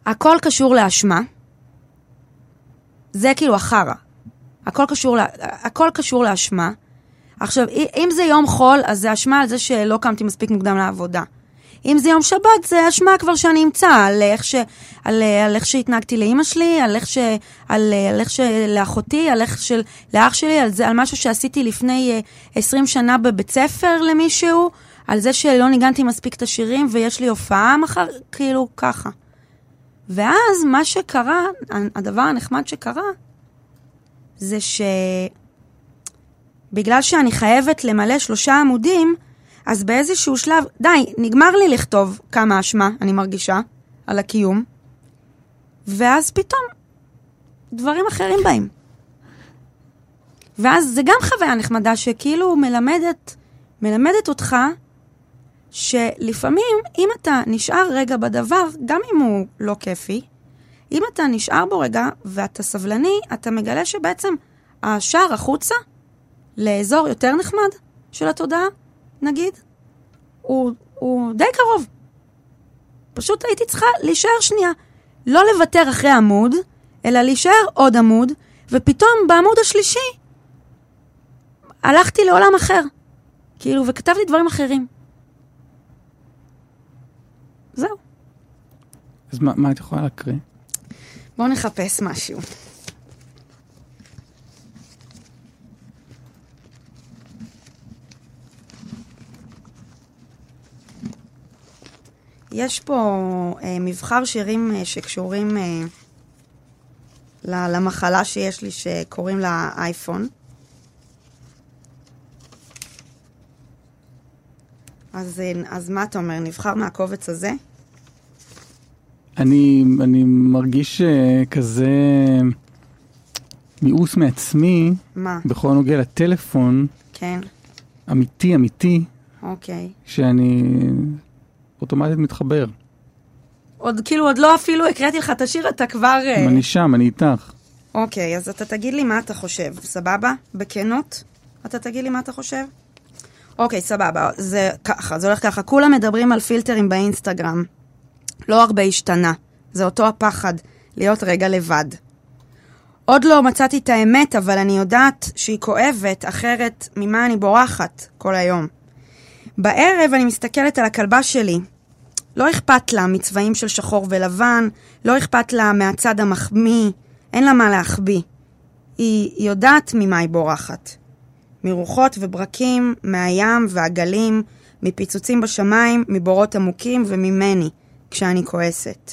הכל קשור לאשמה. זה כאילו החרא. הכל קשור, הכל קשור לאשמה. עכשיו, אם זה יום חול, אז זה אשמה על זה שלא קמתי מספיק מוקדם לעבודה. אם זה יום שבת, זה אשמה כבר שאני אמצא על איך, ש, על, על איך שהתנהגתי לאימא שלי, על איך, ש, על, על איך שלאחותי, על איך של, לאח שלי, על, זה, על משהו שעשיתי לפני uh, 20 שנה בבית ספר למישהו, על זה שלא ניגנתי מספיק את השירים ויש לי הופעה מחר, כאילו ככה. ואז מה שקרה, הדבר הנחמד שקרה, זה שבגלל שאני חייבת למלא שלושה עמודים, אז באיזשהו שלב, די, נגמר לי לכתוב כמה אשמה, אני מרגישה, על הקיום, ואז פתאום דברים אחרים באים. ואז זה גם חוויה נחמדה שכאילו מלמדת, מלמדת אותך שלפעמים, אם אתה נשאר רגע בדבר, גם אם הוא לא כיפי, אם אתה נשאר בו רגע ואתה סבלני, אתה מגלה שבעצם השער החוצה, לאזור יותר נחמד של התודעה, נגיד, הוא, הוא די קרוב. פשוט הייתי צריכה להישאר שנייה. לא לוותר אחרי עמוד, אלא להישאר עוד עמוד, ופתאום בעמוד השלישי הלכתי לעולם אחר. כאילו, וכתבתי דברים אחרים. זהו. אז מה, מה את יכולה להקריא? בואו נחפש משהו. יש פה אה, מבחר שירים אה, שקשורים אה, למחלה שיש לי שקוראים לה אייפון. אז, אה, אז מה אתה אומר, נבחר מהקובץ הזה? אני, אני מרגיש uh, כזה מיאוס מעצמי מה? בכל הנוגע לטלפון, כן. אמיתי, אמיתי, אוקיי. שאני אוטומטית מתחבר. עוד כאילו, עוד לא אפילו הקראתי לך את השיר, אתה כבר... אה, אני שם, אני איתך. אוקיי, אז אתה תגיד לי מה אתה חושב, סבבה? בכנות? אתה תגיד לי מה אתה חושב? אוקיי, סבבה, זה ככה, זה הולך ככה. כולם מדברים על פילטרים באינסטגרם. לא הרבה השתנה. זה אותו הפחד, להיות רגע לבד. עוד לא מצאתי את האמת, אבל אני יודעת שהיא כואבת, אחרת ממה אני בורחת כל היום. בערב אני מסתכלת על הכלבה שלי. לא אכפת לה מצבעים של שחור ולבן, לא אכפת לה מהצד המחמיא, אין לה מה להחביא. היא יודעת ממה היא בורחת. מרוחות וברקים, מהים והגלים, מפיצוצים בשמיים, מבורות עמוקים וממני, כשאני כועסת.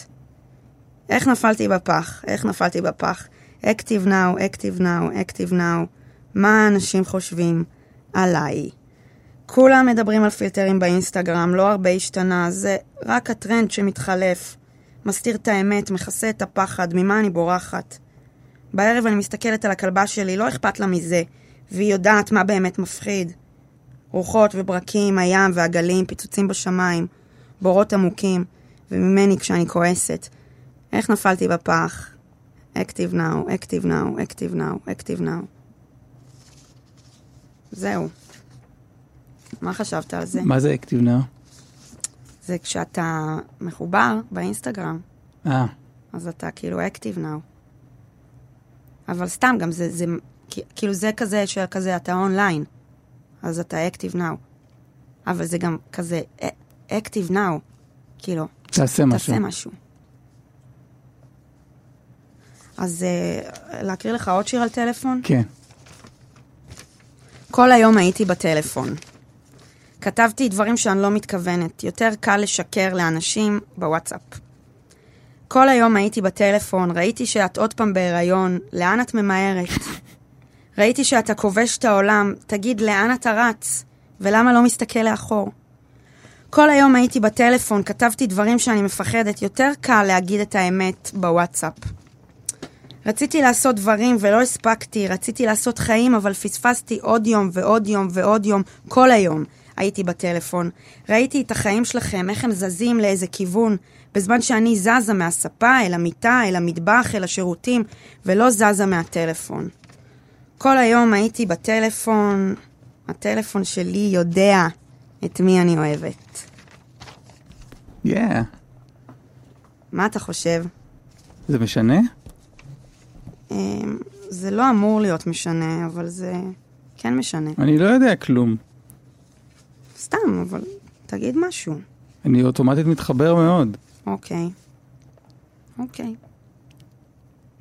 איך נפלתי בפח? איך נפלתי בפח? Active now, Active now, Active now. מה האנשים חושבים עליי? כולם מדברים על פילטרים באינסטגרם, לא הרבה השתנה, זה רק הטרנד שמתחלף. מסתיר את האמת, מכסה את הפחד, ממה אני בורחת. בערב אני מסתכלת על הכלבה שלי, לא אכפת לה מזה, והיא יודעת מה באמת מפחיד. רוחות וברקים, הים והגלים, פיצוצים בשמיים, בורות עמוקים, וממני כשאני כועסת. איך נפלתי בפח? Active now, Active now, Active now, Active now. זהו. מה חשבת על זה? מה זה אקטיב נאו? זה כשאתה מחובר באינסטגרם, אה, אז אתה כאילו Active now. אבל סתם, גם זה, זה כאילו זה כזה שכזה אתה אונליין, אז אתה Active now. אבל זה גם כזה א- Active now, כאילו, תעשה משהו. תעשה משהו. אז אה, להקריא לך עוד שיר על טלפון? כן. כל היום הייתי בטלפון. כתבתי דברים שאני לא מתכוונת. יותר קל לשקר לאנשים בוואטסאפ. כל היום הייתי בטלפון, ראיתי שאת עוד פעם בהיריון, לאן את ממהרת? ראיתי שאתה כובש את העולם, תגיד, לאן אתה רץ? ולמה לא מסתכל לאחור? כל היום הייתי בטלפון, כתבתי דברים שאני מפחדת, יותר קל להגיד את האמת בוואטסאפ. רציתי לעשות דברים ולא הספקתי, רציתי לעשות חיים, אבל פספסתי עוד יום ועוד יום ועוד יום, כל היום הייתי בטלפון. ראיתי את החיים שלכם, איך הם זזים לאיזה כיוון, בזמן שאני זזה מהספה אל המיטה, אל המטבח, אל השירותים, ולא זזה מהטלפון. כל היום הייתי בטלפון, הטלפון שלי יודע את מי אני אוהבת. כן. מה אתה חושב? זה משנה? אמ, זה לא אמור להיות משנה, אבל זה כן משנה. אני לא יודע כלום. סתם, אבל תגיד משהו. אני אוטומטית מתחבר מאוד. אוקיי. אוקיי.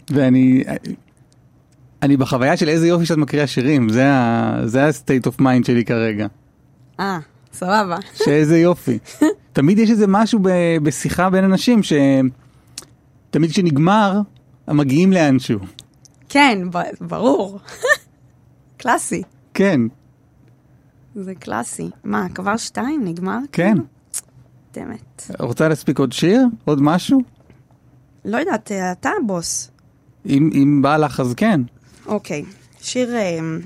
ואני... אני בחוויה של איזה יופי שאת מקריאה שירים, זה ה-state of mind שלי כרגע. אה, סבבה. שאיזה יופי. תמיד יש איזה משהו ב- בשיחה בין אנשים ש... תמיד כשנגמר, מגיעים לאנשהו. כן, ברור. קלאסי. כן, זה קלאסי. מה, כבר שתיים? נגמר? כן. דמת. רוצה להספיק עוד שיר? עוד משהו? לא יודעת, אה, אתה הבוס. אם, אם בא לך אז כן. אוקיי, שיר... אמ,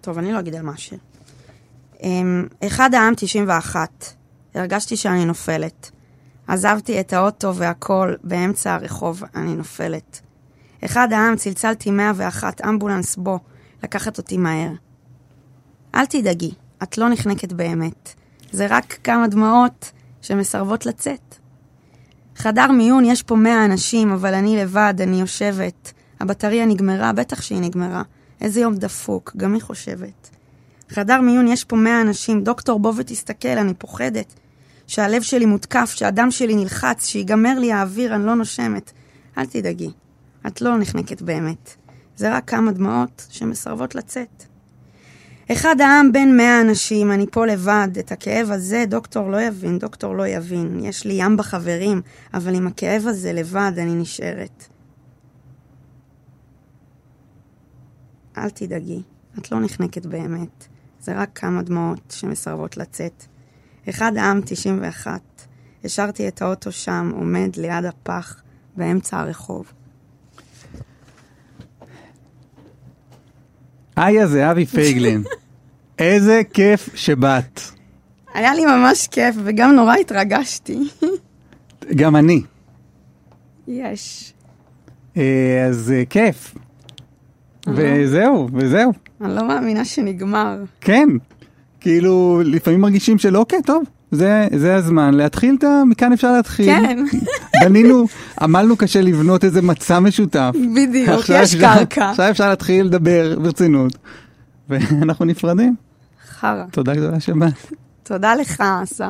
טוב, אני לא אגיד על מה השיר. אמ, אחד העם 91. הרגשתי שאני נופלת. עזבתי את האוטו והכל, באמצע הרחוב אני נופלת. אחד העם צלצלתי 101, אמבולנס בו, לקחת אותי מהר. אל תדאגי, את לא נחנקת באמת. זה רק כמה דמעות שמסרבות לצאת. חדר מיון, יש פה 100 אנשים, אבל אני לבד, אני יושבת. הבטריה נגמרה, בטח שהיא נגמרה. איזה יום דפוק, גם היא חושבת. חדר מיון, יש פה 100 אנשים, דוקטור, בוא ותסתכל, אני פוחדת. שהלב שלי מותקף, שהדם שלי נלחץ, שיגמר לי האוויר, אני לא נושמת. אל תדאגי, את לא נחנקת באמת. זה רק כמה דמעות שמסרבות לצאת. אחד העם בין מאה אנשים, אני פה לבד, את הכאב הזה דוקטור לא יבין, דוקטור לא יבין. יש לי ים בחברים, אבל עם הכאב הזה לבד אני נשארת. אל תדאגי, את לא נחנקת באמת. זה רק כמה דמעות שמסרבות לצאת. אחד העם 91, השארתי את האוטו שם, עומד ליד הפח, באמצע הרחוב. איה זה אבי פייגלין. איזה כיף שבאת. היה לי ממש כיף, וגם נורא התרגשתי. גם אני. יש. אה, אז אה, כיף. וזהו, וזהו. אני לא מאמינה שנגמר. כן. כאילו, לפעמים מרגישים של אוקיי, טוב, זה, זה הזמן להתחיל את ה... מכאן אפשר להתחיל. כן, בנינו, עמלנו קשה לבנות איזה מצע משותף. בדיוק, יש אפשר- קרקע. עכשיו אפשר להתחיל לדבר ברצינות. ואנחנו נפרדים. חרא. תודה גדולה שבאת. תודה לך, אסף.